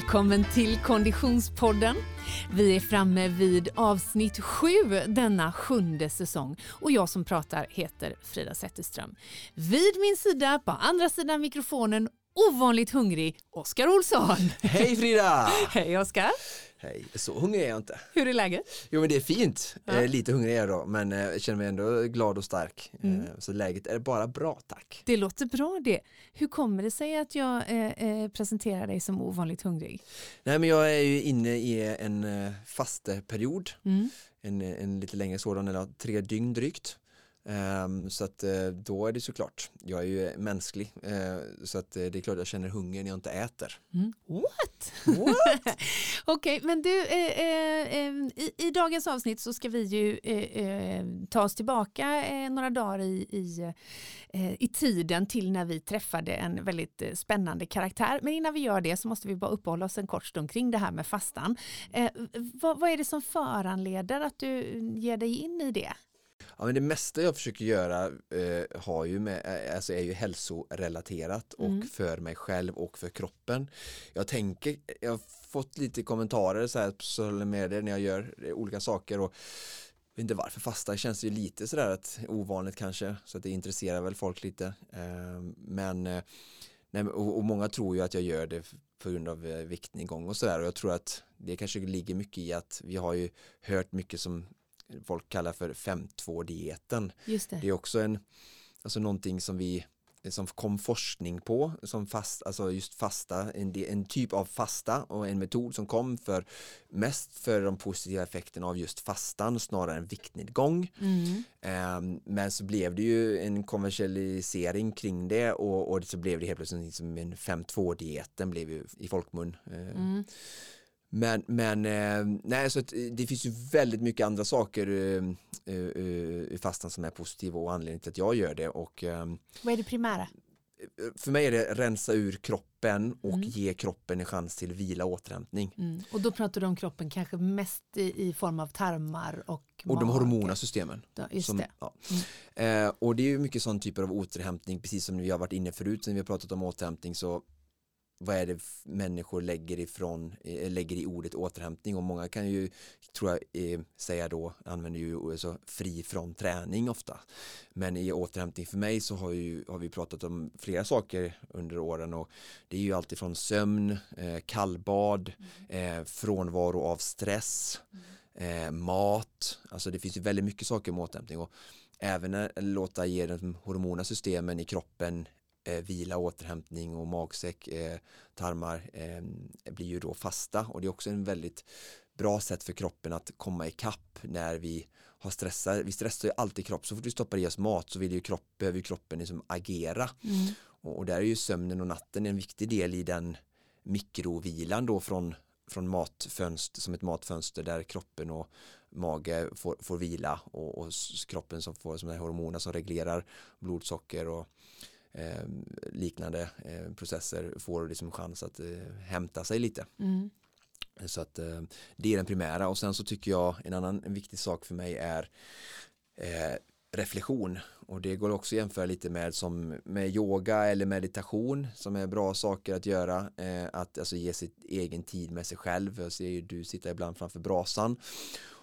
Välkommen till Konditionspodden. Vi är framme vid avsnitt sju denna sjunde säsong och jag som pratar heter Frida Zetterström. Vid min sida, på andra sidan mikrofonen, ovanligt hungrig Oskar Olsson. Hej Frida! Hej Oskar! Hej, så hungrig är jag inte. Hur är läget? Jo men det är fint, Ja. eh, lite hungrig är jag då men eh, jag känner mig ändå glad och stark. Mm. Eh, så läget är bara bra tack. Det låter bra det. Hur kommer det sig att jag eh, eh, presenterar dig som ovanligt hungrig? Nej men jag är ju inne i en eh, fasteperiod, Mm. en, en lite längre sådan, eller tre dygn drygt. Ehm, så att eh, då är det såklart, jag är ju mänsklig, eh, så att eh, det är klart jag känner hunger när jag inte äter. Mm. What? What? Okej, men du, eh, eh, i, i dagens avsnitt så ska vi ju eh, ta oss tillbaka några dagar i, i, i tiden till när vi träffade en väldigt spännande karaktär. Men innan vi gör det så måste vi bara uppehålla oss en kort stund kring det här med fastan. Vad, vad är det som föranleder att du ger dig in i det? Ja, men det mesta jag försöker göra eh, har ju med, eh, alltså är ju hälsorelaterat och Mm. för mig själv och för kroppen. Jag tänker, jag har fått lite kommentarer så här på sociala medier när jag gör eh, olika saker och vet inte varför fasta känns ju lite sådär att ovanligt kanske så att det intresserar väl folk lite eh, men nej, och, och många tror ju att jag gör det på grund av eh, viktnedgång och sådär och jag tror att det kanske ligger mycket i att vi har ju hört mycket som folk kallar för 5-2-dieten. Just Det är också en, alltså någonting som vi som kom forskning på som fast, alltså just fasta, en, en typ av fasta och en metod som kom för mest för de positiva effekterna av just fastan snarare än viktnedgång. Mm. Ehm, men så blev det ju en kommersialisering kring det och, och så blev det helt plötsligt som en 5-2-dieten blev ju i folkmun. Eh, Mm. Men, men eh, nej, så eh, det finns ju väldigt mycket andra saker eh, i fastan som är positiva och anledningen till att jag gör det och Vad är det primära? för mig är det rensa ur kroppen och Mm. ge kroppen en chans till vila och återhämtning. Mm. Och då pratar du om kroppen kanske mest i, i form av tarmar och Och de hormona systemen. Ja, Just Som, det. ja. Mm. eh, och det är ju mycket sån typer av återhämtning, precis som vi har varit inne förut, när vi har pratat om återhämtning så vad är det människor lägger ifrån, eh, lägger i ordet återhämtning? Och många kan ju, tror jag, eh, säga då, använder ju alltså, fri från träning ofta. Men i återhämtning för mig så har, ju, har vi pratat om flera saker under åren och det är ju alltid från sömn, eh, kallbad, eh, frånvaro av stress, eh, mat, alltså det finns ju väldigt mycket saker med återhämtning och även låta ge de hormona systemen i kroppen eh, vila, återhämtning och magsäck, eh, tarmar eh, blir ju då fasta och det är också en väldigt bra sätt för kroppen att komma ikapp när vi har stressat. Vi stressar ju alltid kropp, så fort vi stoppar i oss mat så vill ju kropp, behöver ju kroppen liksom agera Mm. och, och där är ju sömnen och natten en viktig del i den mikrovilan då från, från matfönster, som ett matfönster där kroppen och mage får, får vila och, och kroppen som får som hormoner som reglerar blodsocker och eh, liknande eh, processer får liksom chans att eh, hämta sig lite. Mm. Så att eh, det är den primära och sen så tycker jag en annan en viktig sak för mig är eh, reflektion och det går också att jämföra lite med som med yoga eller meditation som är bra saker att göra eh, att alltså ge sig egen tid med sig själv jag ser ju du sitta ibland framför brasan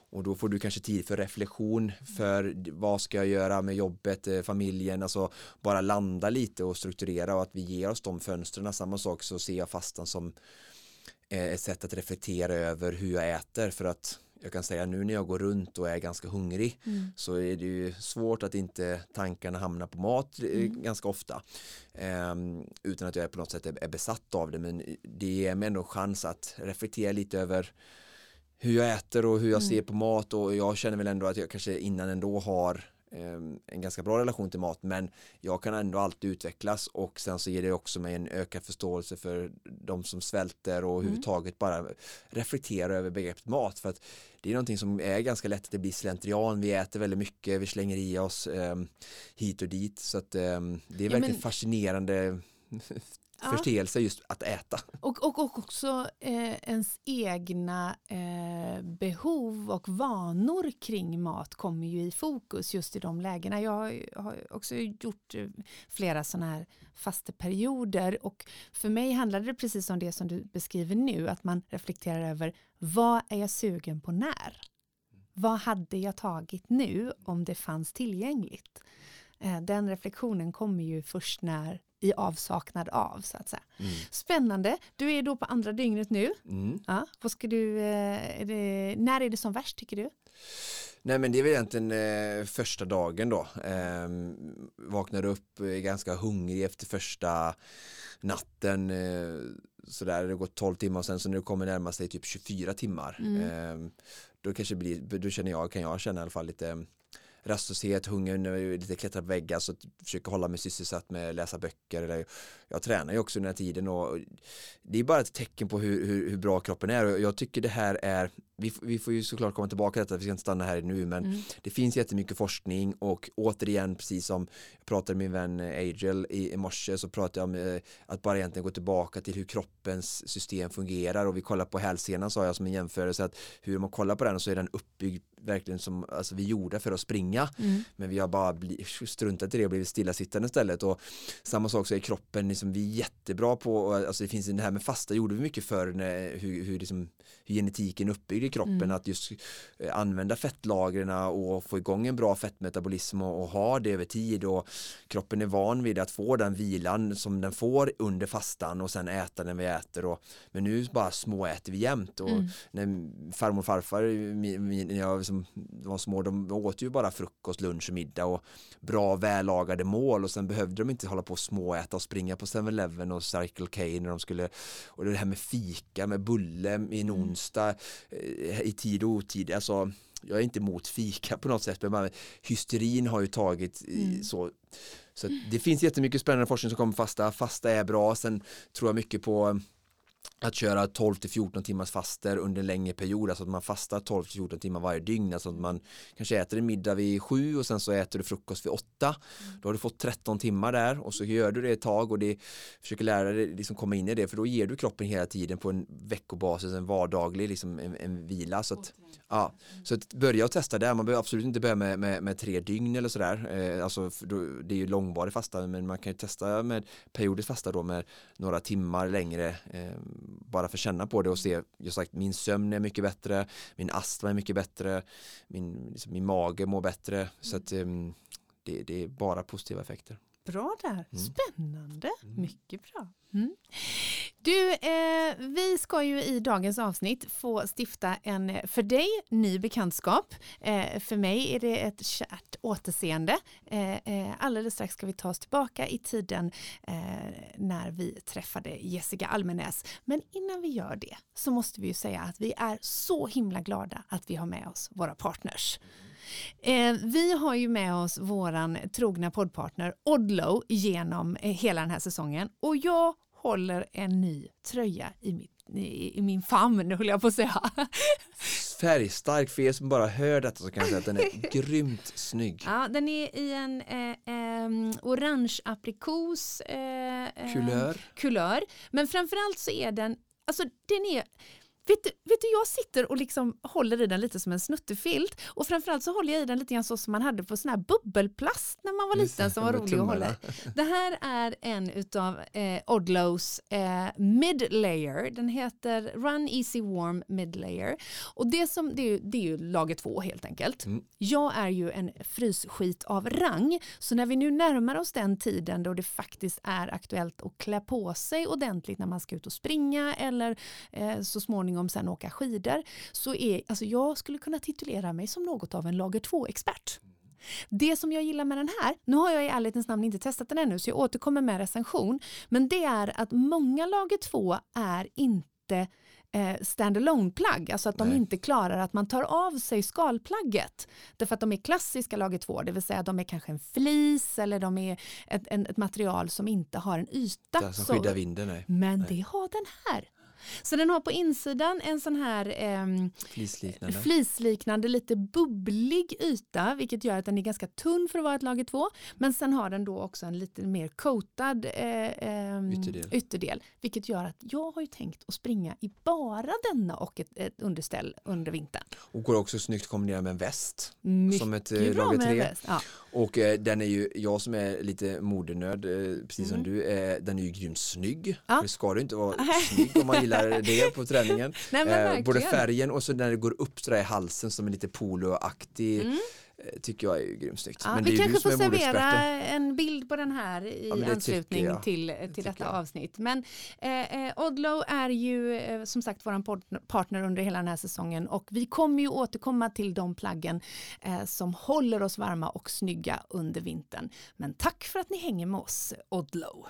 och då får du kanske tid för reflektion för vad ska jag göra med jobbet, eh, familjen, alltså bara landa lite och strukturera och att vi ger oss de fönstren. Samma sak så ser jag fastan som eh, ett sätt att reflektera över hur jag äter för att jag kan säga nu när jag går runt och är ganska hungrig Mm. så är det ju svårt att inte tankarna hamnar på mat eh, Mm. ganska ofta Ehm, utan att jag på något sätt är, är besatt av det men det ger mig ändå en chans att reflektera lite över hur jag äter och hur jag Mm. ser på mat och jag känner väl ändå att jag kanske innan ändå har ehm, en ganska bra relation till mat men jag kan ändå alltid utvecklas och sen så ger det också mig en ökad förståelse för de som svälter och Mm. överhuvudtaget bara reflektera över begreppet mat för att det är någonting som är ganska lätt att det blir slentrian, vi äter väldigt mycket, vi slänger i oss ehm, hit och dit så att ehm, det är Ja, verkligen men- fascinerande Ja. förteelse just att äta. Och, och, och också eh, ens egna eh, eh, behov och vanor kring mat kommer ju i fokus just i de lägena. Jag har också gjort eh, flera sådana här fasteperioder och för mig handlade det precis om det som du beskriver nu, att man reflekterar över vad är jag sugen på när? Vad hade jag tagit nu om det fanns tillgängligt? Eh, den reflektionen kommer ju först när i avsaknad av så att säga. Mm. Spännande, du är då på andra dygnet nu. Mm. Ja, vad ska du, eh, är det, när är det som värst tycker du? Nej men det är väl egentligen eh, första dagen då. Eh, vaknar upp, är ganska hungrig efter första natten. Eh, sådär, det har gått 12 timmar och sen så det kommer närma sig typ 24 timmar. Mm. Eh, då kanske blir, då känner jag, kan jag känna i alla fall lite rastlöshet, hunger, lite klättra på väggar så försöker hålla mig sysselsatt med att läsa böcker. Eller, jag tränar ju också under den här tiden och det är bara ett tecken på hur, hur, hur bra kroppen är och jag tycker det här är vi, vi får ju såklart komma tillbaka till detta, vi ska inte stanna här nu men mm. det finns jättemycket forskning och återigen precis som jag pratade med min vän Agel i, i morse så pratade jag om eh, att bara egentligen gå tillbaka till hur kroppens system fungerar och vi kollar på hälsenan sa jag som en jämförelse att hur man kollar på den så är den uppbyggd verkligen som alltså, vi gjorde för att springa mm. men vi har bara bli, struntat i det och blivit stillasittande istället och samma sak så är kroppen liksom, vi är jättebra på alltså det finns det här med fasta gjorde vi mycket för när, hur, hur, liksom, hur genetiken är uppbyggd i kroppen mm. att just eh, använda fettlagren och få igång en bra fettmetabolism och, och, ha det över tid och kroppen är van vid att få den vilan som den får under fastan och sen äta den vi äter och, men nu bara små äter vi jämt och mm. när farmor och farfar när jag som var små de åt ju bara frukost, lunch och middag och bra vällagade mål och sen behövde de inte hålla på och småäta och springa på 7-Eleven och Circle K när de skulle och det här med fika med bulle i en mm. onsdag eh, i tid och otid alltså jag är inte emot fika på något sätt men hysterin har ju tagit mm. så så det finns jättemycket spännande forskning som kommer fasta fasta är bra sen tror jag mycket på att köra 12 till 14 timmars faster under en längre period, alltså att man fastar 12 till 14 timmar varje dygn, alltså att man kanske äter en middag vid 7 och sen så äter du frukost vid 8. Mm. Då har du fått 13 timmar där och så gör du det ett tag och det försöker lära dig liksom komma in i det för då ger du kroppen hela tiden på en veckobasis, en vardaglig liksom en, en vila. Så att, ja, så att börja och testa där, man behöver absolut inte börja med, med, med tre dygn eller sådär, eh, alltså det är ju långvarig fasta men man kan ju testa med periodiskt fasta då med några timmar längre eh, bara för att känna på det och se, jag sagt min sömn är mycket bättre, min astma är mycket bättre, min, liksom, min mage mår bättre så att um, det, det, är bara positiva effekter. Bra där, mm. spännande, mm. mycket bra. Mm. Du, eh, vi ska ju i dagens avsnitt få stifta en eh, för dig ny bekantskap. Eh, för mig är det ett kärt återseende. Eh, eh alldeles strax ska vi ta oss tillbaka i tiden eh, när vi träffade Jessica Almenäs. Men innan vi gör det så måste vi ju säga att vi är så himla glada att vi har med oss våra partners. Eh, vi har ju med oss våran trogna poddpartner Odlo genom eh, hela den här säsongen och jag håller en ny tröja i, mitt, i, i min famn, höll jag på att säga. Färgstark, för er som bara hör detta så kan jag säga att den är grymt snygg. Ja, den är i en eh, eh, orange aprikos eh, kulör. kulör. Men framförallt så är den, alltså den är Vet du, vet du, jag sitter och liksom håller i den lite som en snuttefilt och framförallt så håller jag i den lite grann så som man hade på sån här bubbelplast när man var liten som var rolig att hålla Det här är en utav eh, Odlows eh, mid layer. Den heter Run Easy Warm mid layer och det, som, det, är, det är ju lager två helt enkelt. Mm. Jag är ju en frysskit av rang så när vi nu närmar oss den tiden då det faktiskt är aktuellt att klä på sig ordentligt när man ska ut och springa eller eh, så småningom småningom sen åka skidor så är, alltså jag skulle kunna titulera mig som något av en lager 2-expert. Det som jag gillar med den här, nu har jag i ärlighetens namn inte testat den ännu så jag återkommer med recension, men det är att många lager 2 är inte eh, standalone plagg, alltså att de Nej. inte klarar att man tar av sig skalplagget. Därför att de är klassiska lager 2, det vill säga de är kanske en flis eller de är ett, ett, ett material som inte har en yta. som skyddar vinden. Nej. Men nej. det har den här. Så den har på insidan en sån här ehm, Flisliknande. flisliknande, lite bubblig yta, vilket gör att den är ganska tunn för att vara ett lager 2. Men sen har den då också en lite mer coatad eh, ehm, Ytterdel. ytterdel, vilket gör att jag har ju tänkt att springa i bara denna och ett, ett underställ under vintern. Och går också snyggt kombinera med en väst. Mycket Som ett, eh, lager med tre. väst. Ja. Och eh, den är ju, jag som är lite modenörd, eh, precis som Mm. du, eh, den är ju grymt snygg. Ja. Det ska det inte vara snygg om man gillar det på träningen. Nej, Eh, både färgen och så när det går upp sådär i halsen som är lite poloaktig Mm. Eh, tycker jag är ju grymt snyggt. Ja, vi kanske får servera en bild på den här i Ja, anslutning till, till detta jag. avsnitt. Men eh, eh, Odlo är ju eh, som sagt vår partner under hela den här säsongen och vi kommer ju återkomma till de plaggen eh, som håller oss varma och snygga under vintern. Men tack för att ni hänger med oss, Odlo.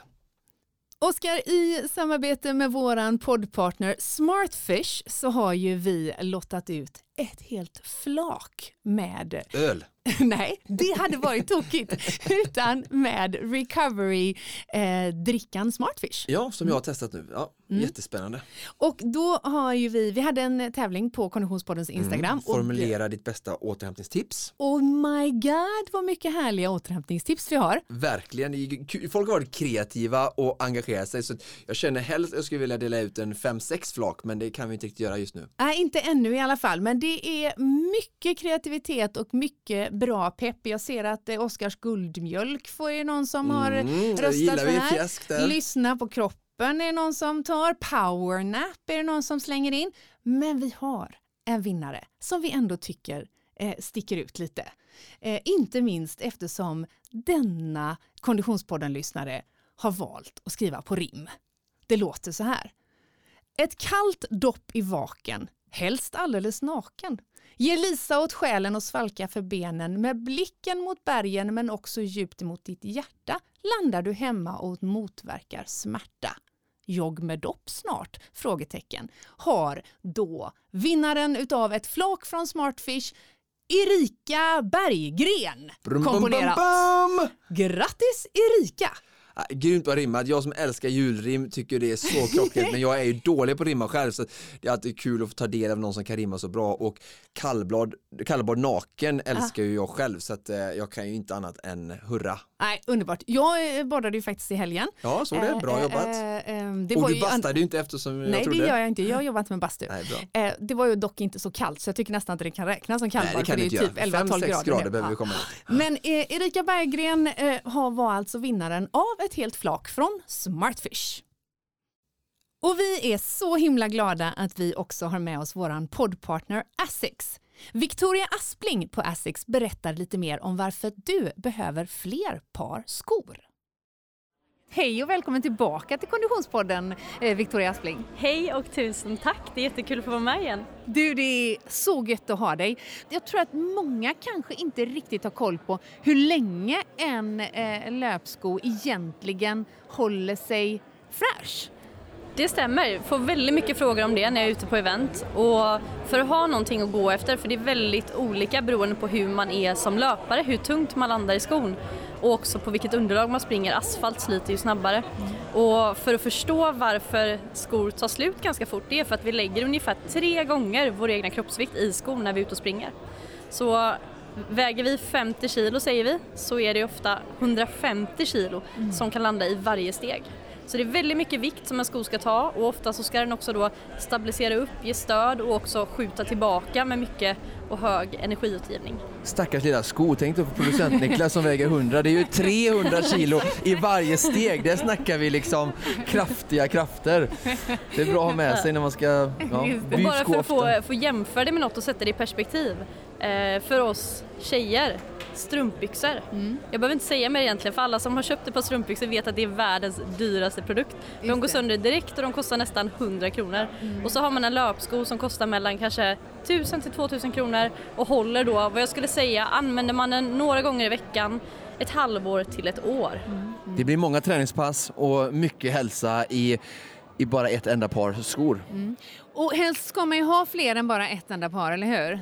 Oskar, i samarbete med våran poddpartner Smartfish så har ju vi lottat ut ett helt flak med Öl. Nej, det hade varit tokigt. Utan med recovery eh, Smartfish. Ja, som jag har testat nu. Ja, Mm. Jättespännande. Och då har ju vi, vi hade en tävling på Konditionspoddens Instagram. Mm. Formulera ditt bästa återhämtningstips. Och, oh my god vad mycket härliga återhämtningstips vi har. Verkligen, folk har varit kreativa och engagerat sig så jag känner helst att jag skulle vilja dela ut en 5-6 flak men det kan vi inte riktigt göra just nu. Nej, inte ännu i alla fall, men det är mycket kreativitet och mycket bra pepp. Jag ser att eh, Oskars guldmjölk får ju någon som har Mm, röstat gillar för här. Lyssna på kroppen är det någon som tar. Powernap är det någon som slänger in. Men vi har en vinnare som vi ändå tycker eh, sticker ut lite. Eh, inte minst eftersom denna Konditionspodden-lyssnare har valt att skriva på rim. Det låter så här. Ett kallt dopp i vaken, helst alldeles naken. Ger Lisa åt själen och svalka för benen med blicken mot bergen men också djupt mot ditt hjärta landar du hemma och motverkar smärta. Jogg med dopp snart? Frågetecken. Har då vinnaren utav ett flak från Smartfish Erika Berggren Brum, bum, komponerat. bum, bum. Grattis Erika! Ah, Grymt bra rimmat, jag som älskar julrim tycker det är så klockrent men jag är ju dålig på att rimma själv så det är alltid kul att få ta del av någon som kan rimma så bra och kallblad, kallblad naken älskar ju jag själv så att eh, jag kan ju inte annat än hurra. Nej, underbart. Jag eh, badade ju faktiskt i helgen. Ja, så det bra Eh, jobbat. eh, eh, det och var du ju- bastade ju inte eftersom jag Nej, trodde. det gör jag inte. Jag har jobbat med bastu. Nej, bra. Det var ju dock inte så kallt så jag tycker nästan att det kan räknas som Nej, kallbad det kan du det inte typ 11-12 5-6 grader. grader nu. behöver Ja. vi komma ut. Men eh, Erika Berggren eh, var alltså vinnaren av ett helt flak från Smartfish. Och vi är så himla glada att vi också har med oss våran poddpartner Asics. Victoria Aspling på Asics berättar lite mer om varför du behöver fler par skor. Hej och välkommen tillbaka till Konditionspodden eh, Victoria Aspling. Hej och tusen tack, det är jättekul att få vara med igen. Du, det är så gött att ha dig. Jag tror att många kanske inte riktigt har koll på hur länge en eh, löpsko egentligen håller sig fräsch. Det stämmer, får väldigt mycket frågor om det när jag är ute på event och för att ha någonting att gå efter, för det är väldigt olika beroende på hur man är som löpare, hur tungt man landar i skon och också på vilket underlag man springer. Asfalt sliter ju snabbare. Och för att förstå varför skor tar slut ganska fort, det är för att vi lägger ungefär tre gånger vår egna kroppsvikt i skon när vi är ute och springer. Så väger vi 50 kilo säger vi, så är det ofta 150 kilo som kan landa i varje steg. Så det är väldigt mycket vikt som en sko ska ta och ofta så ska den också då stabilisera upp, ge stöd och också skjuta tillbaka med mycket och hög energiutgivning. Stackars lilla sko, tänk dig på producent Niklas som väger 100, det är ju 300 kilo i varje steg, där snackar vi liksom kraftiga krafter. Det är bra att ha med sig när man ska ja. Och bara för att få, få jämföra det med något och sätta det i perspektiv. Eh, för oss tjejer, strumpbyxor. Jag behöver inte säga mer egentligen för alla som har köpt ett par strumpbyxor vet att det är världens dyraste produkt. De Just går det. sönder direkt och de kostar nästan 100 kronor. Och så har man en löpsko som kostar mellan kanske 1000 till 2000 kronor och håller då, vad jag skulle säga, använder man den några gånger i veckan ett halvår till ett år. Det blir många träningspass och mycket hälsa i, i bara ett enda par skor. Och helst ska man ju ha fler än bara ett enda par, eller hur?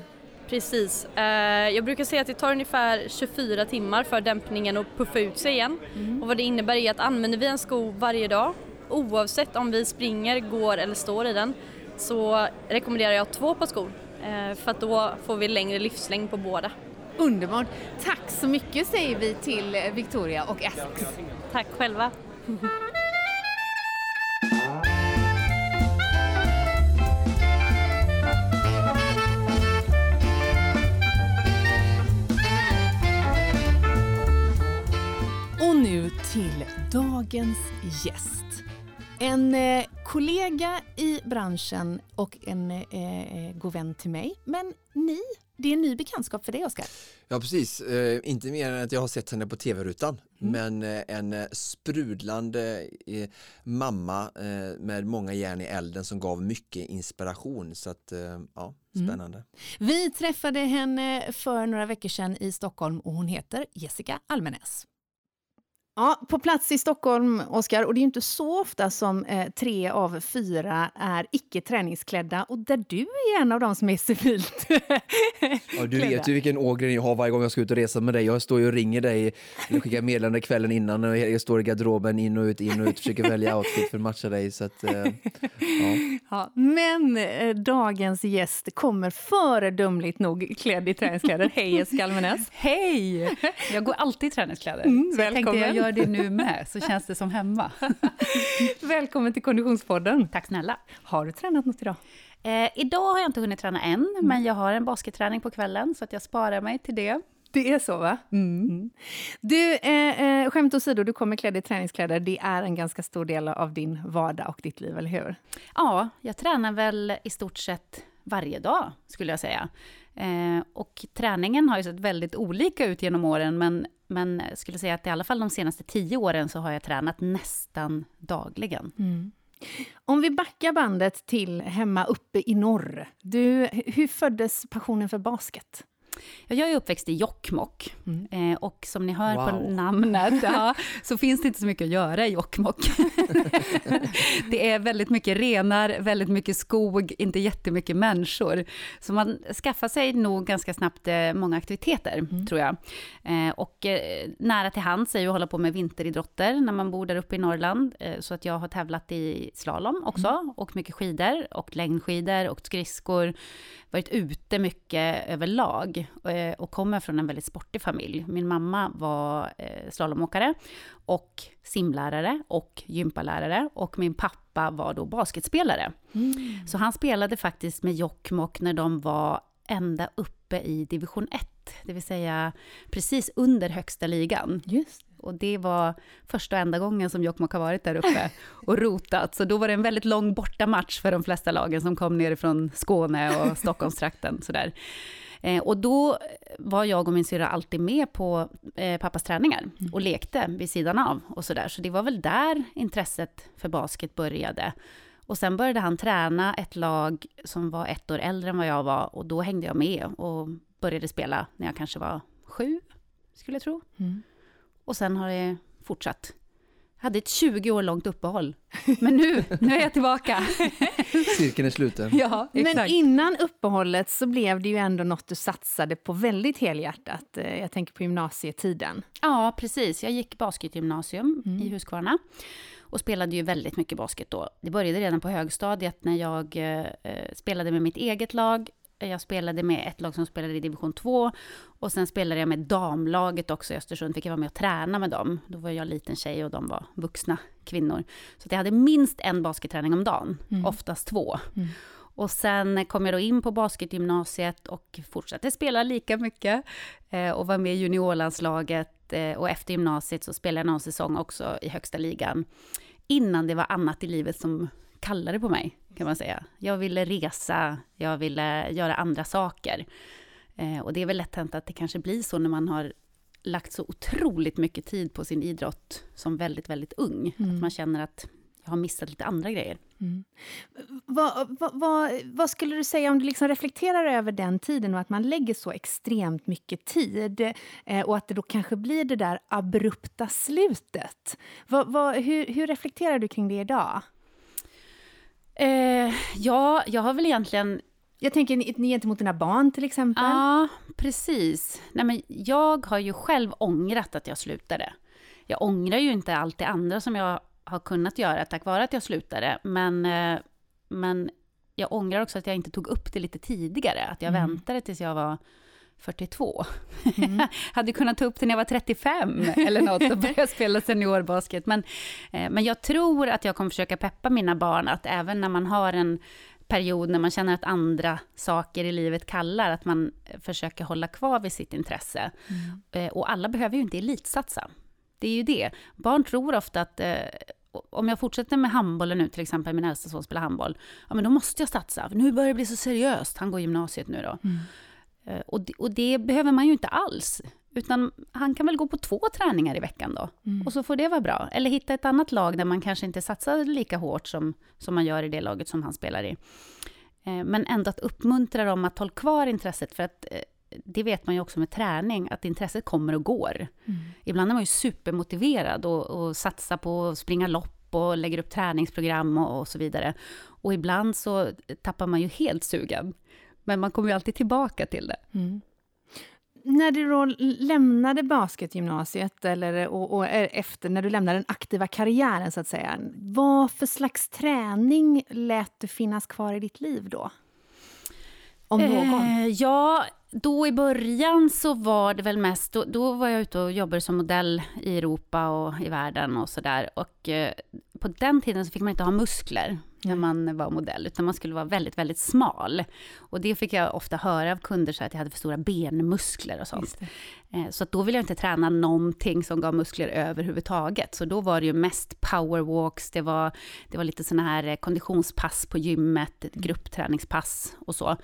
Precis. Eh, Jag brukar säga att det tar ungefär 24 timmar för dämpningen att puffa ut sig igen. Och vad det innebär är att använder vi en sko varje dag oavsett om vi springer, går eller står i den så rekommenderar jag två par skor eh, för att då får vi längre livslängd på båda. Underbart! Tack så mycket säger vi till Victoria och Essex. Tack själva! Och nu till dagens gäst. En eh, kollega i branschen och en eh, god vän till mig. Men ni, det är en ny bekantskap för dig Oskar. Ja precis, eh, inte mer än att jag har sett henne på tv-rutan mm. men eh, en eh, sprudlande eh, mamma eh, med många järn i elden som gav mycket inspiration så att eh, ja, mm. spännande. Mm. Vi träffade henne för några veckor sedan i Stockholm och hon heter Jessica Almenäs. Ja, på plats i Stockholm, Oskar, och det är inte så ofta som eh, tre av fyra är icke träningsklädda och där du är en av dem som är civilt ja, Du vet ju vilken ågren jag har varje gång jag ska ut och resa med dig. Jag står ju och ringer dig, eller skickar meddelande kvällen innan och jag står i garderoben in och ut, in och ut, försöker välja outfit för att matcha dig. Så att, eh, ja. ja. men eh, dagens gäst kommer föredömligt nog klädd i träningskläder. Hej Jessica Almenäs! Hej! Jag går alltid i träningskläder. Mm, välkommen! Gör det nu med, så känns det som hemma. Välkommen till Konditionspodden. Tack snälla. Har du tränat något idag? Eh, idag har jag inte hunnit träna än, mm. men jag har en basketträning på kvällen, så att jag sparar mig till det. Det är så, va? Mm. Mm. Du, eh, eh, skämt åsido, du kommer klädd i träningskläder. Det är en ganska stor del av din vardag och ditt liv, eller hur? Ja, jag tränar väl i stort sett varje dag, skulle jag säga. Eh, och träningen har ju sett väldigt olika ut genom åren, men, men jag skulle säga att i alla fall de senaste tio åren så har jag tränat nästan dagligen. Mm. Om vi backar bandet till hemma uppe i norr. Du, hur föddes passionen för basket? Jag är uppväxt i Jokkmokk mm. Eh, och som ni hör wow. på namnet ja, så finns det inte så mycket att göra i Jokkmokk. det är väldigt mycket renar, väldigt mycket skog, inte jättemycket människor. Så man skaffar sig nog ganska snabbt eh, många aktiviteter, mm. tror jag. Eh, och nära till hands är ju att hålla på med vinteridrotter när man bor där uppe i Norrland. Så att jag har tävlat i slalom också, mm. och mycket skidor, och längdskidor, och skridskor varit ute mycket överlag eh, och kommer från en väldigt sportig familj. Min mamma var eh, slalomåkare och simlärare och gympalärare och min pappa var då basketspelare. Mm. Så han spelade faktiskt med Jokkmokk när de var ända uppe i division 1, det vill säga precis under högsta ligan. Just och det var första och enda gången som Jokkmokk har varit där uppe och rotat. Så då var det en väldigt lång bortamatch för de flesta lagen som kom nerifrån Skåne och Stockholmstrakten. Sådär. Eh, och då var jag och min syrra alltid med på eh, pappas träningar mm. och lekte vid sidan av och sådär. Så det var väl där intresset för basket började. Och sen började han träna ett lag som var ett år äldre än vad jag var och då hängde jag med och började spela när jag kanske var sju, skulle jag tro. Mm. Och sen har det fortsatt. Hade ett 20 år långt uppehåll, men nu, nu är jag tillbaka. Cirkeln är sluten. Ja, exakt. Men innan uppehållet så blev det ju ändå något du satsade på väldigt helhjärtat. Eh, jag tänker på gymnasietiden. Ja, precis. Jag gick basketgymnasium mm. i Huskvarna och spelade ju väldigt mycket basket då. Det började redan på högstadiet när jag eh, spelade med mitt eget lag jag spelade med ett lag som spelade i division 2 och sen spelade jag med damlaget också i Östersund, fick jag vara med och träna med dem. Då var jag liten tjej och de var vuxna kvinnor. Så jag hade minst en basketträning om dagen, mm. oftast två. Mm. Och sen kom jag då in på basketgymnasiet och fortsatte spela lika mycket eh, och var med i juniorlandslaget eh, och efter gymnasiet så spelade jag någon säsong också i högsta ligan. Innan det var annat i livet som kallade på mig kan man säga. Jag ville resa, jag ville göra andra saker. Eh, och det är väl lätt hänt att det kanske blir så när man har lagt så otroligt mycket tid på sin idrott som väldigt, väldigt ung. Mm. Att man känner att jag har missat lite andra grejer. Mm. Vad, vad, vad, vad, skulle du säga om du liksom reflekterar över den tiden och att man lägger så extremt mycket tid eh, och att det då kanske blir det där abrupta slutet? hur, hur reflekterar du kring det idag? Eh, ja, jag har väl egentligen... Jag tänker gentemot dina barn till exempel. Ja, precis. Nej, men jag har ju själv ångrat att jag slutade. Jag ångrar ju inte allt det andra som jag har kunnat göra tack vare att jag slutade. Men, eh, men jag ångrar också att jag inte tog upp det lite tidigare, att jag mm. väntade tills jag var 42. Mm. hade kunnat ta upp det när jag var 35 eller något och börja spela seniorbasket. Men, eh, men jag tror att jag kommer försöka peppa mina barn att även när man har en period när man känner att andra saker i livet kallar, att man försöker hålla kvar vid sitt intresse. Mm. Eh, och alla behöver ju inte elitsatsa. Det är ju det. Barn tror ofta att eh, om jag fortsätter med handbollen nu, till exempel, min äldsta son spelar handboll, ja men då måste jag satsa, nu börjar det bli så seriöst, han går gymnasiet nu då. Mm. Eh, och, det, och det behöver man ju inte alls. Utan han kan väl gå på två träningar i veckan då. Mm. Och så får det vara bra. Eller hitta ett annat lag där man kanske inte satsar lika hårt som, som man gör i det laget som han spelar i. Eh, men ändå att uppmuntra dem att hålla kvar intresset. För att eh, det vet man ju också med träning, att intresset kommer och går. Mm. Ibland är man ju supermotiverad och, och satsar på att springa lopp och lägger upp träningsprogram och, och så vidare. Och ibland så tappar man ju helt sugen. Men man kommer ju alltid tillbaka till det. Mm. När du då lämnade basketgymnasiet, eller och, och, efter när du lämnade den aktiva karriären, så att säga, vad för slags träning lät du finnas kvar i ditt liv då? Om någon? Eh, ja, då i början så var det väl mest, då, då, var jag ute och jobbade som modell i Europa och i världen och sådär. Och eh, på den tiden så fick man inte ha muskler när man var modell, utan man skulle vara väldigt, väldigt smal. Och det fick jag ofta höra av kunder, så att jag hade för stora benmuskler och sånt. Eh, så då ville jag inte träna någonting som gav muskler överhuvudtaget. Så då var det ju mest powerwalks, det var, det var lite sådana här eh, konditionspass på gymmet, mm. gruppträningspass och så.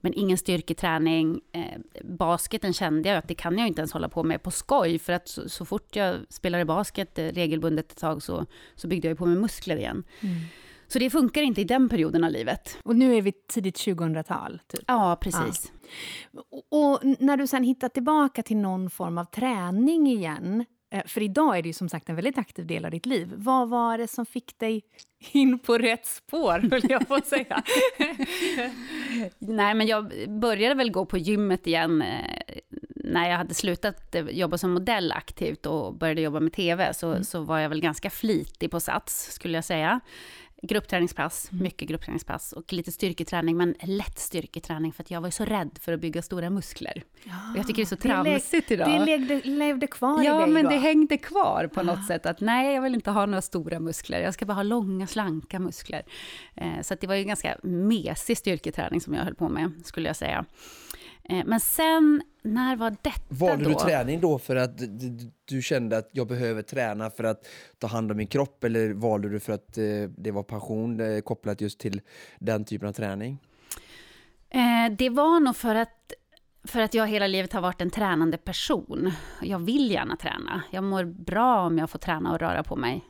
Men ingen styrketräning. Eh, basketen kände jag att det kan jag inte ens hålla på med på skoj, för att så, så fort jag spelade basket regelbundet ett tag så, så byggde jag på mig muskler igen. Mm. Så det funkar inte i den perioden av livet. Och nu är vi tidigt 2000-tal? Typ. Ja, precis. Ja. Och, när du sen hittar tillbaka till någon form av träning igen, eh, för idag är det ju som sagt en väldigt aktiv del av ditt liv. Vad var det som fick dig in på rätt spår, höll jag på att säga? Nej, men jag började väl gå på gymmet igen eh, när jag hade slutat eh, jobba som modell aktivt och började jobba med TV, så, mm. så var jag väl ganska flitig på Sats, skulle jag säga gruppträningspass, mm. mycket gruppträningspass och lite styrketräning, men lätt styrketräning för att jag var så rädd för att bygga stora muskler. Ja, och jag tycker det är så tramsigt idag. Det levde, levde kvar ja, i dig men då. det hängde kvar på något sätt att nej, jag vill inte ha några stora muskler, jag ska bara ha långa, slanka muskler. Eh, så det var ju ganska mesig styrketräning som jag höll på med, skulle jag säga. Eh, men sen, när var detta Valde då? du träning då för att du kände att jag behöver träna för att ta hand om min kropp eller valde du för att eh, det var passion eh, kopplat just till den typen av träning? Det var nog för att, för att jag hela livet har varit en tränande person. Jag vill gärna träna. Jag mår bra om jag får träna och röra på mig.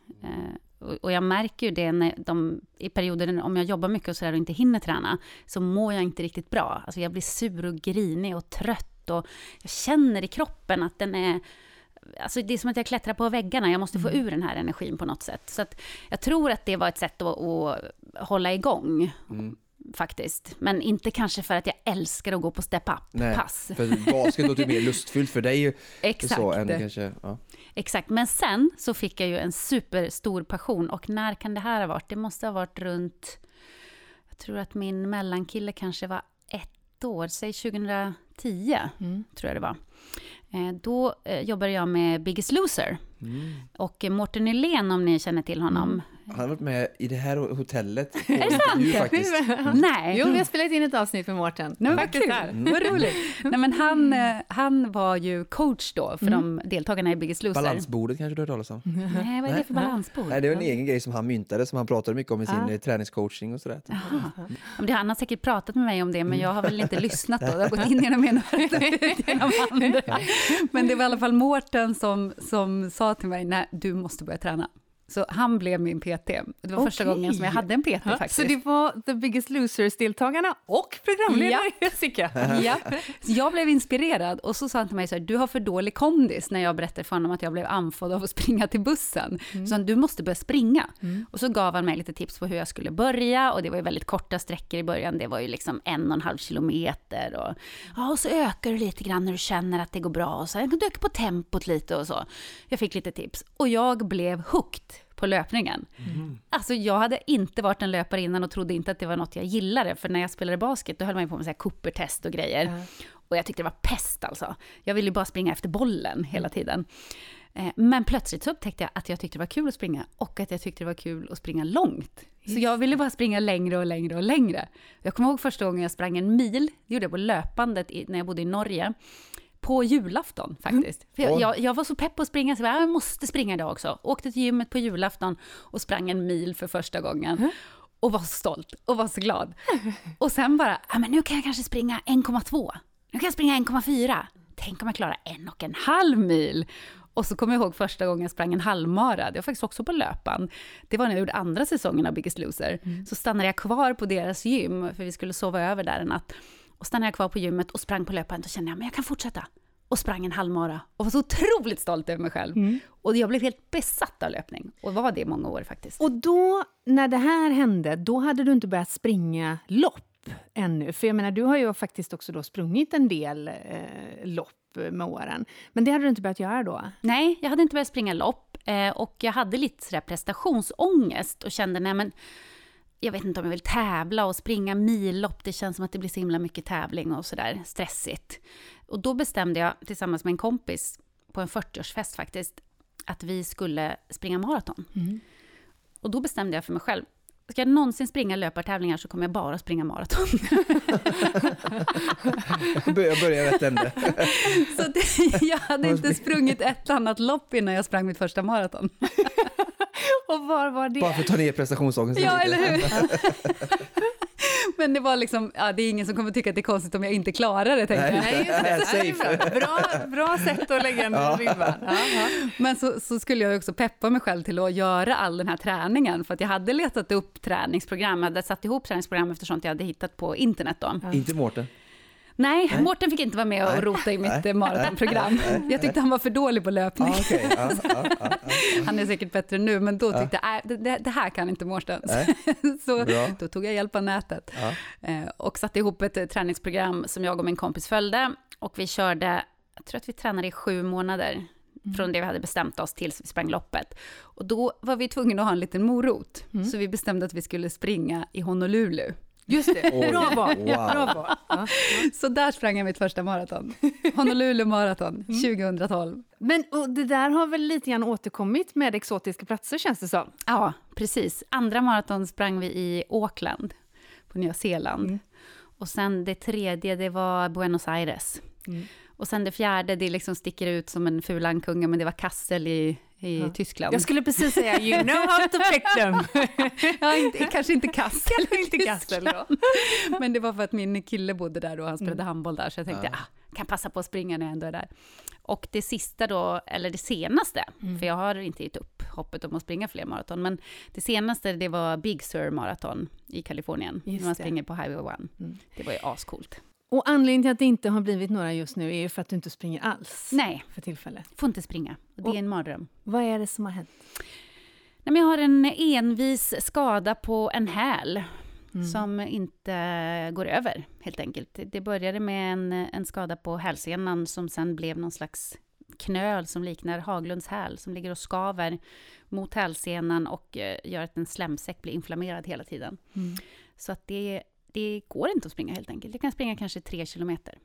Och jag märker ju det när de, i perioder om jag jobbar mycket och sådär och inte hinner träna, så mår jag inte riktigt bra. Alltså jag blir sur och grinig och trött och jag känner i kroppen att den är Alltså det är som att jag klättrar på väggarna, jag måste få mm. ur den här energin på något sätt. Så jag tror att det var ett sätt att, att hålla igång. Mm faktiskt. Men inte kanske för att jag älskar att gå på step-up-pass. för basket låter mer lustfyllt för dig. Exakt. Så, än kanske, ja. Exakt, men sen så fick jag ju en superstor passion. Och när kan det här ha varit? Det måste ha varit runt... Jag tror att min mellankille kanske var ett år, säg 2010, mm. tror jag det var. Eh, då eh, jobbade jag med Biggest Loser. Mm. Och Mårten Nylén, om ni känner till honom, mm. Han har varit med i det här hotellet. är det sant? Faktiskt. Nej. Jo, vi har spelat in ett avsnitt med Mårten. Nej, vad kul. Mm. Vad roligt. Nej, men han, eh, han var ju coach då för mm. de deltagarna i Biggest Loser. Balansbordet kanske du har hört talas om? Nej, vad är det för balansbord? Nej, det var en egen grej som han myntade, som han pratade mycket om i sin ah. Eh, träningscoaching och sådär. Mm. Han har säkert pratat med mig om det, men jag har väl inte lyssnat då. Jag har gått in genom ena genom andra. Men det var i alla fall Mårten som, som sa till mig, nej, du måste börja träna. Så han blev min PT. Det var okay. första gången som jag hade en PT faktiskt. Så det var The Biggest Losers-deltagarna och programledare ja. Jessica? ja. Jag blev inspirerad och så sa han till mig så här, du har för dålig kondis när jag berättade för honom att jag blev andfådd av att springa till bussen. Mm. Så han, du måste börja springa. Mm. Och så gav han mig lite tips på hur jag skulle börja och det var ju väldigt korta sträckor i början. Det var ju liksom en och en halv kilometer och, ja, och så ökar du lite grann när du känner att det går bra och så kan du öka på tempot lite och så. Jag fick lite tips och jag blev hooked på löpningen. Mm. Alltså jag hade inte varit en löpare innan och trodde inte att det var något jag gillade, för när jag spelade basket då höll man ju på med så här Cooper-test och grejer. Mm. Och jag tyckte det var pest alltså. Jag ville ju bara springa efter bollen hela tiden. Eh, men plötsligt så upptäckte jag att jag tyckte det var kul att springa och att jag tyckte det var kul att springa långt. Så jag ville bara springa längre och längre och längre. Jag kommer ihåg första gången jag sprang en mil, det gjorde jag på löpandet när jag bodde i Norge. På julafton faktiskt. Mm. Jag, jag, jag, var så pepp på att springa så jag, jag måste springa idag också. Åkte till gymmet på julafton och sprang en mil för första gången. Mm. Och var så stolt och var så glad. Och sen bara, ja, men nu kan jag kanske springa 1,2. Nu kan jag springa 1,4. Tänk om jag klarar en och en halv mil. Och så kommer jag ihåg första gången jag sprang en halvmara, det var faktiskt också på löpan. Det var när jag gjorde andra säsongen av Biggest Loser. Mm. Så stannade jag kvar på deras gym, för vi skulle sova över där en natt. Och stannade jag kvar på gymmet och sprang på löpan, då kände men jag kan fortsätta. Och sprang en halvmara och var så otroligt stolt över mig själv. Mm. Och jag blev helt besatt av löpning och var det i många år faktiskt. Och då, när det här hände, då hade du inte börjat springa lopp ännu? För jag menar, du har ju faktiskt också då sprungit en del eh, lopp med åren. Men det hade du inte börjat göra då? Nej, jag hade inte börjat springa lopp. Eh, och jag hade lite sådär prestationsångest och kände, nej men jag vet inte om jag vill tävla och springa millopp. Det känns som att det blir så himla mycket tävling och sådär stressigt. Och då bestämde jag tillsammans med en kompis på en 40-årsfest faktiskt att vi skulle springa maraton. Mm. Och då bestämde jag för mig själv, Ska jag någonsin springa löpartävlingar så kommer jag bara springa maraton. börja, börja rätt ände. så det, jag hade inte sprungit ett annat lopp innan jag sprang mitt första maraton. Och var var det? Bara för att ta ner prestationsångesten Ja, eller hur? Men det var liksom, ja, det är ingen som kommer tycka att det är konstigt om jag inte klarar det, tänkte jag. Nej, safe. Bra, bra sätt att lägga en ja. ribban. Men så, så, skulle jag också peppa mig själv till att göra all den här träningen, för att jag hade letat upp träningsprogram, jag hade satt ihop träningsprogram eftersom jag hade hittat på internet då. Ja. Inte Mårten? Nej, Nej, Mårten fick inte vara med och rota i mitt maratonprogram. Jag tyckte han var för dålig på löpning. Ah, okay. ah, ah, han är säkert bättre nu, men då tyckte jag, äh, det, det, här kan inte Mårten. så Bra. då tog jag hjälp av nätet eh, och satte ihop ett eh, träningsprogram som jag och min kompis följde. Och vi körde, jag tror att vi tränade i sju månader. Mm. från det vi hade bestämt oss tills vi sprang loppet. Och då var vi tvungna att ha en liten morot, mm. så vi bestämde att vi skulle springa i Honolulu. Just det, bra val. Wow. Bra val. Ja. Så där sprang jag mitt första maraton. Honolulu maraton, 2012. Mm. Men och det där har väl lite grann återkommit med exotiska platser känns det som? Ja, precis. Andra maraton sprang vi i Auckland på Nya Zeeland. Mm. Och sen det tredje, det var Buenos Aires. Mm. Och sen det fjärde, det liksom sticker ut som en fulankunga, men det var Kassel i i ja. Tyskland. Jag skulle precis säga you know how to pick them. ja, inte, kanske inte Kassel. inte Kassel då. Men det var för att min kille bodde där och han spelade mm. handboll där, så jag tänkte, ja. ah, kan passa på att springa när jag ändå är där. Och det sista då, eller det senaste, mm. för jag har inte gett upp hoppet om att springa fler maraton, men det senaste det var Big Sur Marathon i Kalifornien, Just när man springer på Highway 1. Mm. Det var ju ascoolt. Och anledningen till att det inte har blivit några just nu är ju för att du inte springer alls. Nej, för tillfället. får inte springa. Det är en mardröm. Vad är det som har hänt? Nej, men jag har en envis skada på en häl mm. som inte går över, helt enkelt. Det började med en, en skada på hälsenan som sen blev någon slags knöl som liknar Haglunds häl, som ligger och skaver mot hälsenan och eh, gör att en slemsäck blir inflammerad hela tiden. Mm. Så att det det går inte att springa helt enkelt. Jag kan springa kanske tre kilometer.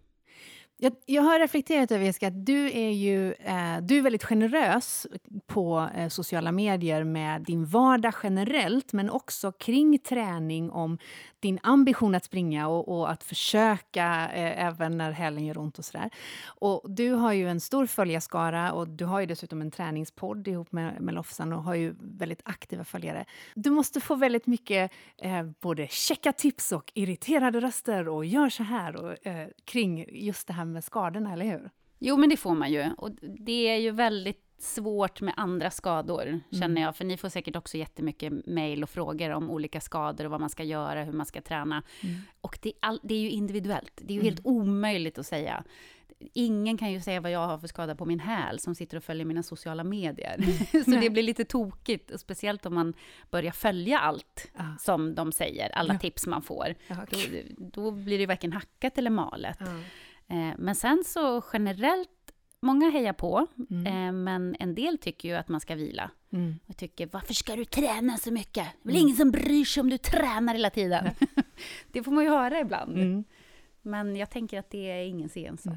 Jag, jag har reflekterat över, Jessica, att du är ju eh, du är väldigt generös på eh, sociala medier med din vardag generellt, men också kring träning om din ambition att springa och, och att försöka eh, även när hälen gör ont och sådär. Och du har ju en stor följarskara och du har ju dessutom en träningspodd ihop med, med Lofsan och har ju väldigt aktiva följare. Du måste få väldigt mycket eh, både checka tips och irriterade röster och gör så här och, eh, kring just det här med skadorna, eller hur? Jo, men det får man ju. Och det är ju väldigt svårt med andra skador, mm. känner jag. För ni får säkert också jättemycket mejl och frågor om olika skador och vad man ska göra, hur man ska träna. Mm. Och det är, all, det är ju individuellt. Det är ju mm. helt omöjligt att säga. Ingen kan ju säga vad jag har för skada på min häl, som sitter och följer mina sociala medier. Mm. Så det blir lite tokigt, och speciellt om man börjar följa allt ah. som de säger, alla ja. tips man får. Då, då, blir det varken hackat eller malet. Ah. Eh, men sen så generellt, många hejar på, mm. Eh, men en del tycker ju att man ska vila. Mm. Och tycker, varför ska du träna så mycket? Det är väl mm. ingen som bryr sig om du tränar hela tiden. det får man ju höra ibland. Mm. Men jag tänker att det är ingen ensak.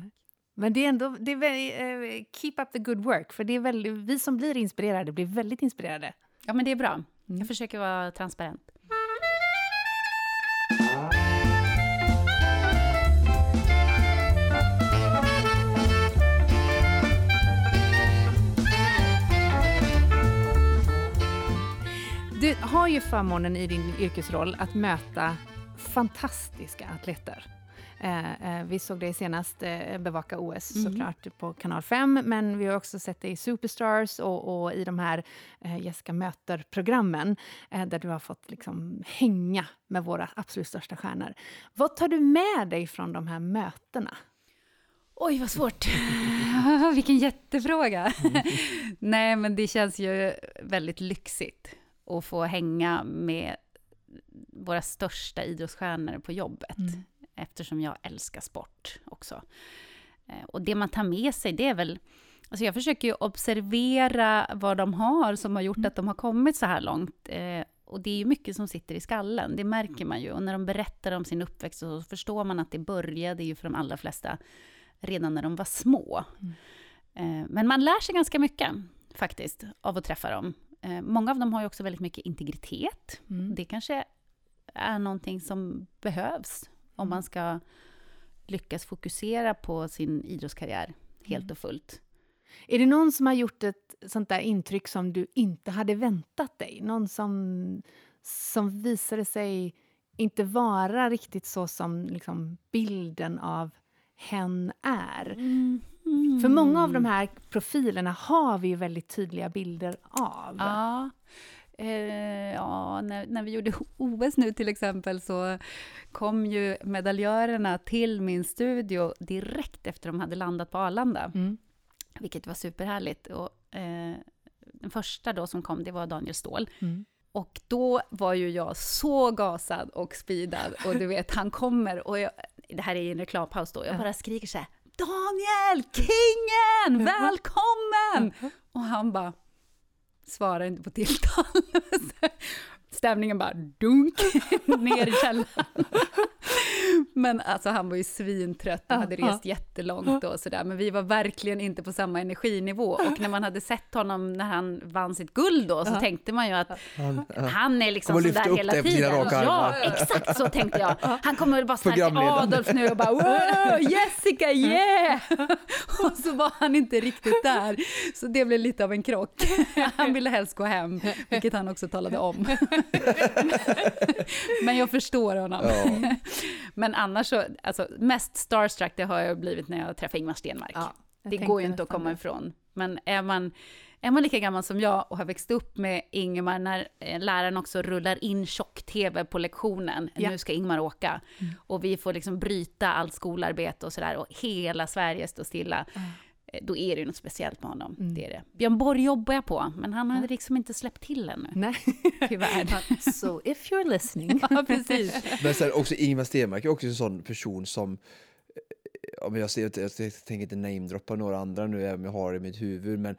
Men det är ändå, det är uh, keep up the good work, för det är väldigt, vi som blir inspirerade blir väldigt inspirerade. Ja, men det är bra. Mm. Jag försöker vara transparent. Har ju förmånen i din yrkesroll att möta fantastiska atleter. Eh, eh, vi såg dig senast eh, bevaka OS mm. såklart på kanal 5, men vi har också sett dig i Superstars och, och i de här eh, Jessica möter-programmen eh, där du har fått liksom hänga med våra absolut största stjärnor. Vad tar du med dig från de här mötena? Oj, vad svårt. Vilken jättefråga. Mm. Nej, men det känns ju väldigt lyxigt att få hänga med våra största idrottsstjärnor på jobbet. Mm. Eftersom jag älskar sport också. Eh, och det man tar med sig, det är väl... Alltså jag försöker ju observera vad de har som har gjort mm. att de har kommit så här långt. Eh, och det är ju mycket som sitter i skallen, det märker man ju. Och när de berättar om sin uppväxt så förstår man att det började ju för de allra flesta redan när de var små. Mm. Eh, men man lär sig ganska mycket faktiskt av att träffa dem. Eh, många av dem har ju också väldigt mycket integritet. Mm. Det kanske är någonting som behövs om man ska lyckas fokusera på sin idrottskarriär helt mm. och fullt. Är det någon som har gjort ett sånt där intryck som du inte hade väntat dig? Någon som, som visade sig inte vara riktigt så som liksom, bilden av hen är? Mm. Mm. För många av de här profilerna har vi ju väldigt tydliga bilder av. Ja. Eh, ja, när, när vi gjorde OS nu till exempel så kom ju medaljörerna till min studio direkt efter de hade landat på Arlanda. Mm. Vilket var superhärligt. Och, eh, den första då som kom, det var Daniel Ståhl. Mm. Och då var ju jag så gasad och speedad. Och du vet, han kommer och jag, det här är i en reklampaus då, jag bara skriker så här, Daniel, kingen, välkommen! Och han bara svarar inte på tilltal. Stämningen bara dunk ner i källaren. Men alltså han var ju svintrött och hade rest jättelångt och sådär. Men vi var verkligen inte på samma energinivå. Och när man hade sett honom när han vann sitt guld då, så tänkte man ju att han, han är liksom sådär hela tiden. Ja, exakt så tänkte jag. Han kommer väl bara snacka Adolf nu och bara Jessica, yeah! och så var han inte riktigt där. Så det blev lite av en krock. Han ville helst gå hem, vilket han också talade om. Men jag förstår honom. Ja. Men annars så, alltså mest starstruck det har jag blivit när jag träffar Ingmar Stenmark. Ja, det går ju inte att komma ifrån. Men är man, är man lika gammal som jag och har växt upp med Ingmar när eh, läraren också rullar in tjock-tv på lektionen, ja. nu ska Ingmar åka, mm. och vi får liksom bryta allt skolarbete och sådär, och hela Sverige står stilla. Mm då är det något speciellt med honom. Mm. Det är det. Björn Borg jobbar jag på, men han har liksom inte släppt till ännu. Nej. Tyvärr. so if you're listening. ja, precis. Men sen också Ingmar Stenmark är också en sån person som eh, om jag, ser, jag tänker inte namedroppa några andra nu, även om jag har det i mitt huvud, men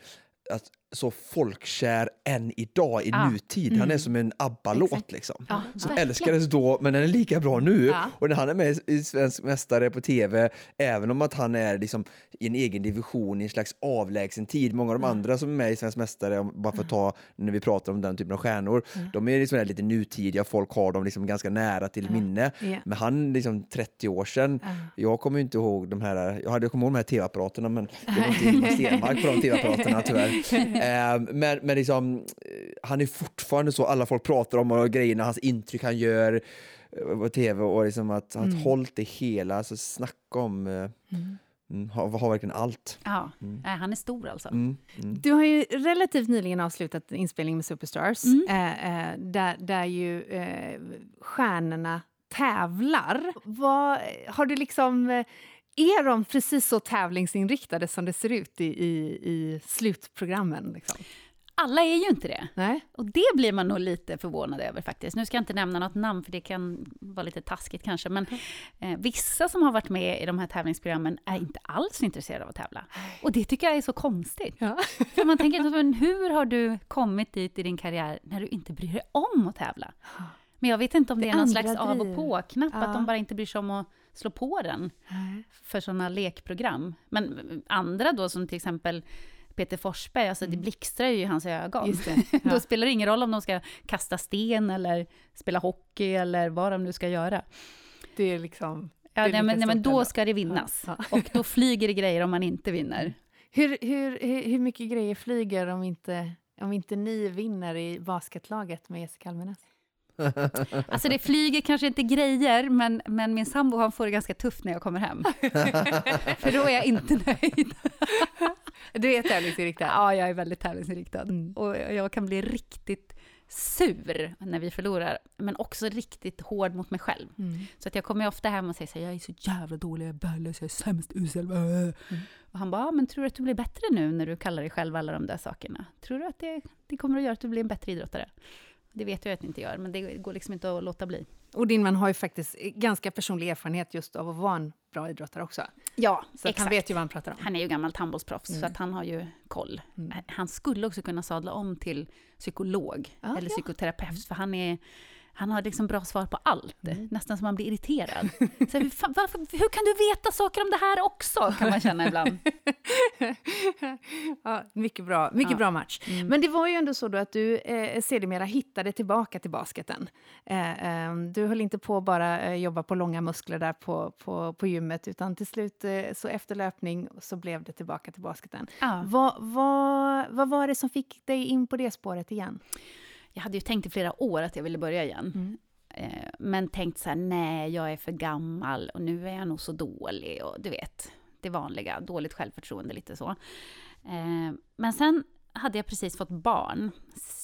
att så folkkär än idag i ah. nutid. Mm. Han är mm. som en ABBA-låt liksom. Ja, som verkligen. älskades då, men den är lika bra nu. Ja. Och när han är med i Svensk Mästare på TV, även om att han är liksom i en egen division i en slags avlägsen tid. Många av de mm. andra som är med i Svensk Mästare, bara för att ta när vi pratar om den typen av stjärnor, mm. de är liksom lite nutidiga, folk har dem liksom ganska nära till minne. Yeah. Men han liksom 30 år sedan, jag kommer inte ihåg de här, jag hade kommit ihåg de här tv-apparaterna, men det var inte Ingmar Stenmark på de tv-apparaterna tyvärr. Eh, men, men liksom, eh, han är fortfarande så, alla folk pratar om och grejerna, hans intryck han gör eh, på tv och liksom att han mm. hållit det hela, alltså snacka om mm. Mm, har, har, verkligen allt. Ja, mm. han är stor alltså. Mm, mm. Du har ju relativt nyligen avslutat inspelningen med Superstars, mm. eh, eh, där, där ju eh, stjärnorna tävlar. Vad, har du liksom är de precis så tävlingsinriktade som det ser ut i, i, i slutprogrammen? Liksom? alla är ju inte det. Nej. Och det blir man nog lite förvånad över faktiskt. Nu ska jag inte nämna något namn för det kan vara lite taskigt kanske, men eh, vissa som har varit med i de här tävlingsprogrammen är inte alls intresserade av att tävla. Och det tycker jag är så konstigt. Ja. För man tänker, men hur har du kommit dit i din karriär när du inte bryr dig om att tävla? Men jag vet inte om det, Det är någon slags av och driv. på-knapp, Ja. att de bara inte bryr sig om att slå på den för sådana lekprogram. Men andra då, som till exempel Peter Forsberg, alltså det blixtrar ju i hans ögon. Mm. Det. Då Ja. spelar det ingen roll om de ska kasta sten eller spela hockey eller vad de nu ska göra. Det är liksom... Ja, Det är nej, men, nej, men då ska det vinnas. Ja. Och då flyger det grejer om man inte vinner. Hur, hur, hur, hur mycket grejer flyger om inte, om inte ni vinner i basketlaget med Jessica Almenäs? Alltså det flyger kanske inte grejer, men, men min sambo han får det ganska tufft när jag kommer hem. För då är jag inte nöjd. Du är tävlingsinriktad? Ja, jag är väldigt tävlingsinriktad. Mm. Och jag kan bli riktigt sur när vi förlorar, men också riktigt hård mot mig själv. Mm. Så att jag kommer ofta hem och säger så här, jag är så jävla dålig, jag är värdelös, jag är sämst, usel. Mm. Och han bara, men tror du att du blir bättre nu när du kallar dig själv alla de där sakerna? Tror du att det, det kommer att göra att du blir en bättre idrottare? Det vet jag att det inte gör, men det går liksom inte att låta bli. Och din man har ju faktiskt ganska personlig erfarenhet just av att vara en bra idrottare också. Ja, Så att han vet ju vad han pratar om. Han är ju gammal handbollsproffs, Mm. så att han har ju koll. Mm. Han skulle också kunna sadla om till psykolog Ja, eller ja. psykoterapeut, för han, är, han har liksom bra svar på allt. Mm. Nästan som man blir irriterad. Så, hur, fan, varför, hur kan du veta saker om det här också, kan man känna ibland. ja, mycket bra, mycket Ja. bra match. Mm. Men det var ju ändå så då att du eh, sedermera hittade tillbaka till basketen. Eh, eh, du höll inte på att bara eh, jobba på långa muskler där på, på, på gymmet utan till slut eh, så efter löpning så blev det tillbaka till basketen. Ja. Vad, vad, vad var det som fick dig in på det spåret igen? Jag hade ju tänkt i flera år att jag ville börja igen. Mm. Eh, Men tänkt så här, nej, jag är för gammal och nu är jag nog så dålig och du vet, det vanliga, dåligt självförtroende, lite så. Eh, Men sen hade jag precis fått barn,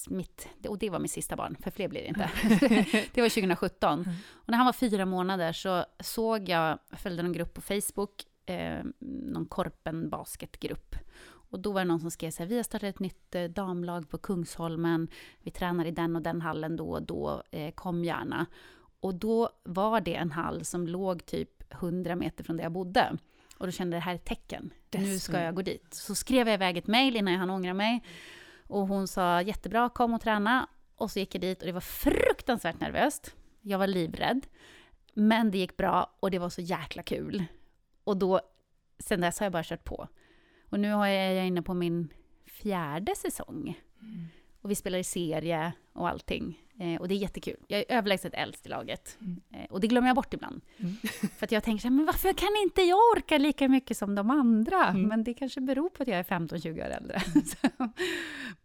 mitt, och det var mitt sista barn, för fler blir det inte. det var 2017. Och när han var fyra månader så såg jag, jag följde någon grupp på Facebook, eh, någon Korpen basketgrupp. Och då var det någon som skrev så här, vi har startat ett nytt eh, damlag på Kungsholmen, vi tränar i den och den hallen då och då, eh, kom gärna. Och då var det en hall som låg typ 100 meter från där jag bodde. Och då kände jag det här är ett tecken, nu ska jag gå dit. Så skrev jag iväg ett mejl innan jag hann ångra mig. Och hon sa jättebra, kom och träna. Och så gick jag dit och det var fruktansvärt nervöst. Jag var livrädd. Men det gick bra och det var så jäkla kul. Och då, sen dess har jag bara kört på. Och nu har jag, är inne på min fjärde säsong. Och vi spelar i serie och allting. Eh, och det är jättekul. Jag är överlägset äldst i laget. Mm. Eh, och det glömmer jag bort ibland. Mm. För att jag tänker så här, men varför kan inte jag orka lika mycket som de andra? Mm. Men det kanske beror på att jag är 15-20 år äldre. Så,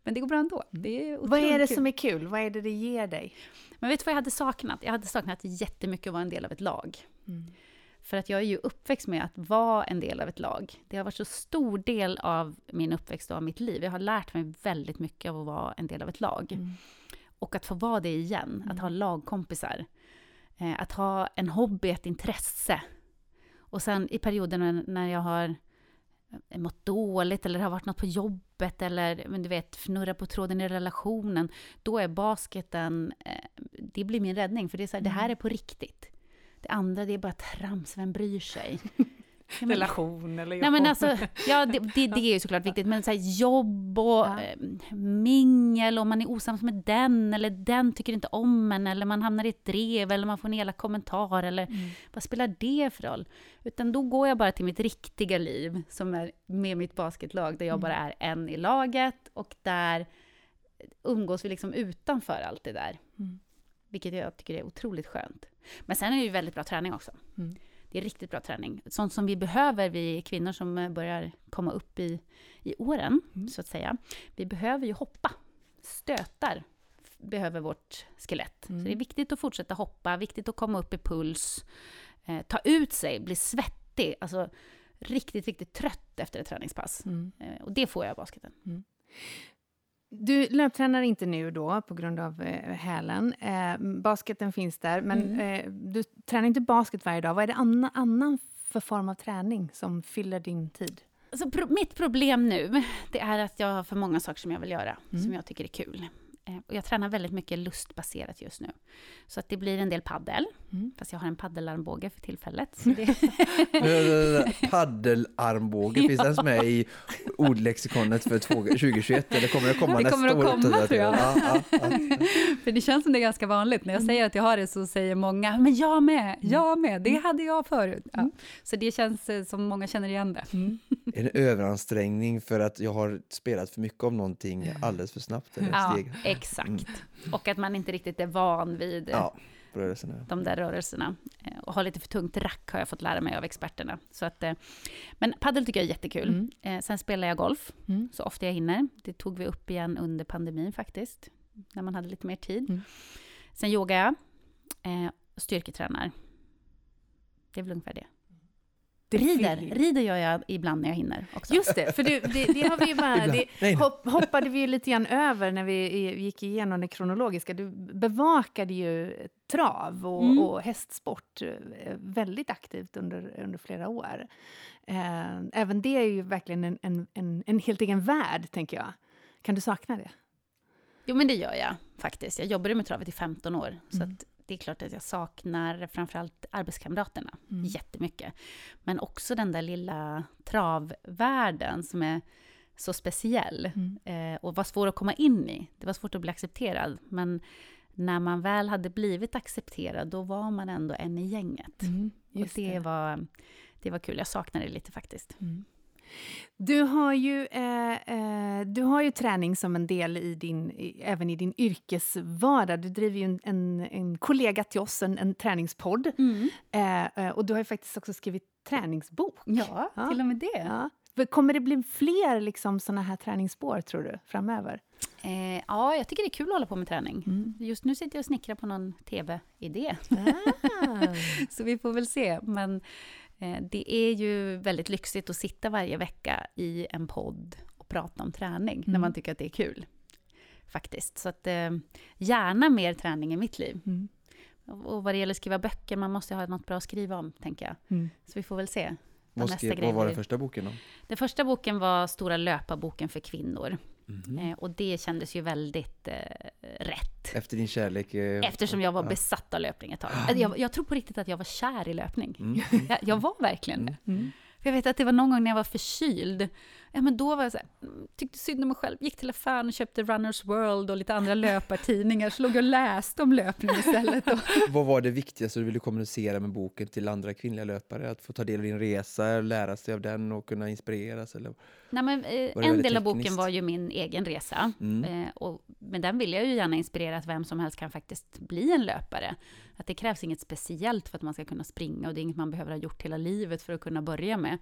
men det går bra ändå. Det är Vad är det kul. som är kul? Vad är det det ger dig? Men vet du vad jag hade saknat? Jag hade saknat jättemycket att vara en del av ett lag. För att jag är ju uppväxt med att vara en del av ett lag. Det har varit så stor del av min uppväxt och av mitt liv. Jag har lärt mig väldigt mycket av att vara en del av ett lag. Mm. Och att få vara det igen, att ha lagkompisar. Eh, att ha en hobby, ett intresse. Och sen i perioder när- jag har eh, mått dåligt eller det har varit något på jobbet eller men du vet, fnurra på tråden i relationen. Då är basketen, eh, det blir min räddning. För det är så här, det här är på riktigt. Det andra, det är bara trams, vem bryr sig? Men- Relation eller Nej men alltså, ja det, det, det är ju såklart viktigt, men så här, jobb och Ja. eh, mingel, om man är osams med den, eller den tycker inte om en, eller man hamnar i ett drev, eller man får en elak kommentar, eller Mm. vad spelar det för roll? Utan då går jag bara till mitt riktiga liv, som är med mitt basketlag, där jag Mm. bara är en i laget, och där umgås vi liksom utanför allt det där. Mm. Vilket jag tycker är otroligt skönt. Men sen är det ju väldigt bra träning också. Mm. Det är riktigt bra träning. Sånt som vi behöver, vi kvinnor som börjar komma upp i, i åren, Mm. så att säga. Vi behöver ju hoppa. Stötar behöver vårt skelett. Mm. Så det är viktigt att fortsätta hoppa, viktigt att komma upp i puls, eh, ta ut sig, bli svettig, alltså riktigt, riktigt trött efter ett träningspass. Mm. Eh, och det får jag av basketen. Du löptränar inte nu då på grund av eh, hälen. Eh, basketen finns där, men Mm. eh, du tränar inte basket varje dag. Vad är det anna, annan för form av träning som fyller din tid? Alltså, pro mitt problem nu, det är att jag har för många saker som jag vill göra, mm. som jag tycker är kul. Eh, och jag tränar väldigt mycket lustbaserat just nu. Så att det blir en del paddel, mm. fast jag har en paddelarmbåge för tillfället. Så det... paddelarmbåge, finns ja. den med i ordlexikonet för 2021? Eller kommer det komma det kommer nästa att komma, tror jag. Ja, ja, för det känns som det är ganska vanligt. När jag säger att jag har det så säger många, men jag med, jag med, det hade jag förut. Mm. Så det känns eh, som många känner igen det. Mm. En överansträngning för att jag har spelat för mycket av någonting alldeles för snabbt? Eller ja, steg. exakt. Mm. Och att man inte riktigt är van vid ja, de där rörelserna. Eh, och har lite för tungt rack har jag fått lära mig av experterna. Så att, eh, men paddel tycker jag är jättekul. Mm. Eh, sen spelar jag golf mm. så ofta jag hinner. Det tog vi upp igen under pandemin faktiskt, när man hade lite mer tid. Mm. Sen yogar jag och styrketränar. Det är väl ungefär det. Rider, rider gör jag ibland när jag hinner också. Just det, för det, det, det har vi bara, det hopp, hoppade vi ju lite grann över när vi gick igenom det kronologiska. Du bevakade ju trav och, mm. och hästsport eh, väldigt aktivt under, under flera år. Eh, även det är ju verkligen en, en, en, en helt egen värld, tänker jag. Kan du sakna det? Jo, men det gör jag faktiskt. Jag jobbade med travet i 15 år, mm. så att det är klart att jag saknar framförallt arbetskamraterna mm. jättemycket. Men också den där lilla travvärlden som är så speciell mm. eh, och var svår att komma in i. Det var svårt att bli accepterad, men när man väl hade blivit accepterad, då var man ändå en i gänget. Mm, och det, det, Var, det var kul, jag saknar det lite faktiskt. Mm. Du har ju, eh, eh, du har ju träning som en del i din, även i din yrkesvardag. Du driver ju en, en, en kollega till oss, en, en träningspodd. Mm. Eh, eh och du har ju faktiskt också skrivit träningsbok. Ja, ja. till och med det. Ja. Kommer det bli fler liksom, såna här träningsspår, tror du, framöver? Eh, ja, jag tycker det är kul att hålla på med träning. Mm. Just nu sitter jag och snickrar på någon tv-idé. Ah. Så vi får väl se. Men det är ju väldigt lyxigt att sitta varje vecka i en podd och prata om träning, mm. när man tycker att det är kul. Faktiskt. Så att, eh, gärna mer träning i mitt liv. Mm. Och vad det gäller att skriva böcker, man måste ha något bra att skriva om, tänker jag. Mm. Så vi får väl se. Vad, skrev, vad var den första boken då? Den första boken var Stora löparboken för kvinnor. Mm. Och det kändes ju väldigt eh, rätt. Efter din kärlek? Eh, Eftersom jag var ja. besatt av löpning ett tag. Ah. Jag, jag, tror på riktigt att jag var kär i löpning. Mm. Jag, jag, var verkligen det. Mm. För jag vet att det var någon gång när jag var förkyld. Ja, men då var jag så här, tyckte synd om mig själv. Gick till affären och köpte Runners World och lite andra löpartidningar. Så låg jag och läste om löpning istället. Vad var det viktigaste du ville kommunicera med boken till andra kvinnliga löpare? Att få ta del av din resa, lära sig av den och kunna inspireras? Eller? Nej, men, eh, en del av boken var ju min egen resa. Mm. Eh, och med den vill jag ju gärna inspirera att vem som helst kan faktiskt bli en löpare. Att det krävs inget speciellt för att man ska kunna springa och det är inget man behöver ha gjort hela livet för att kunna börja med.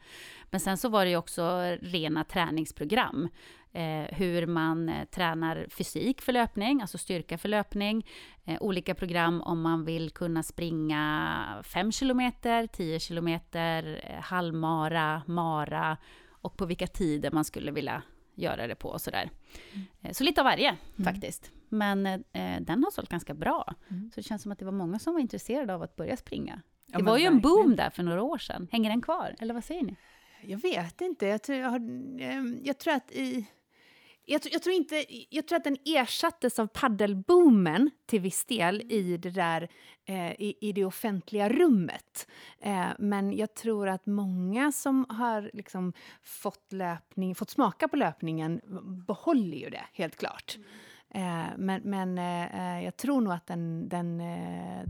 Men sen så var det ju också rena träningsprogram. Eh, hur man eh, tränar fysik för löpning, alltså styrka för löpning. Eh, olika program om man vill kunna springa 5 kilometer, 10 kilometer, eh, halvmara, mara och på vilka tider man skulle vilja göra det på och sådär. Mm. Så lite av varje mm. faktiskt. Men eh, den har sålt ganska bra. Mm. Så det känns som att det var många som var intresserade av att börja springa. Ja, det var ju verkligen. en boom där för några år sedan. Hänger den kvar? Eller vad säger ni? Jag vet inte. Jag tror, jag har, ehm, jag tror att i... Jag, jag, tror inte, jag tror att den ersattes av paddelboomen till viss del i det, där, eh, i, i, det offentliga rummet. Eh, men jag tror att många som har liksom fått, löpning, fått smaka på löpningen behåller ju det, helt klart. Mm. Eh, men men eh, jag tror nog att den, den eh,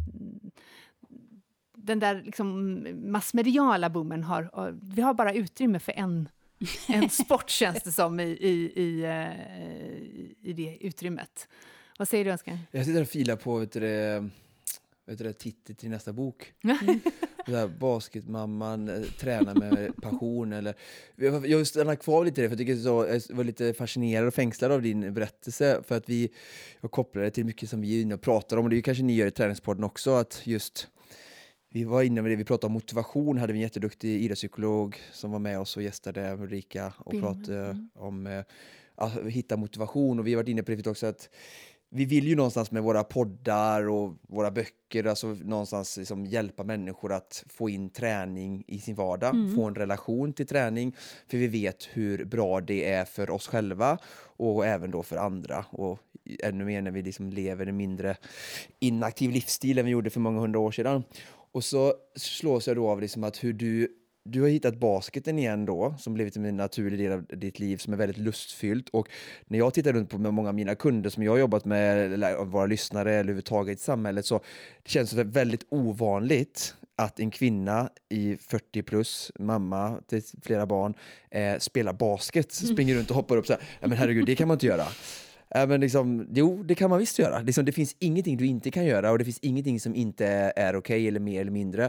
den där liksom massmediala boomen har... Vi har bara utrymme för en, en sport, känns det som, i, i, i, eh, i det utrymmet. Vad säger du, Oskar? Jag sitter och filar på vet du, vet du, titel till nästa bok. Mm. basketmamman eh, tränar med passion. Eller, jag stannar kvar lite där, för jag, tycker så, jag var lite fascinerad och fängslad av din berättelse. För att vi, jag kopplar det till mycket som vi pratar om, och det är kanske ni gör i Träningspodden också, att just vi var inne med det, vi pratade om motivation, hade vi en jätteduktig idrottspsykolog som var med oss och gästade Ulrika och Bim. pratade mm. om eh, att hitta motivation. Och vi har varit inne på det också att vi vill ju någonstans med våra poddar och våra böcker, alltså någonstans liksom hjälpa människor att få in träning i sin vardag, mm. få en relation till träning, för vi vet hur bra det är för oss själva och även då för andra. Och ännu mer när vi liksom lever en mindre inaktiv livsstil än vi gjorde för många hundra år sedan. Och så slås jag då av liksom att hur du du har hittat basketen igen då, som blivit en naturlig del av ditt liv som är väldigt lustfyllt. Och när jag tittar runt på många av mina kunder som jag har jobbat med, eller våra lyssnare eller överhuvudtaget i samhället, så det känns det väldigt ovanligt att en kvinna i 40 plus, mamma till flera barn, eh, spelar basket, mm. springer runt och hoppar upp så här. Ja, men herregud, det kan man inte göra. Äh, men liksom, jo, det kan man visst göra. Liksom, det finns ingenting du inte kan göra och det finns ingenting som inte är okej okay, eller mer eller mindre.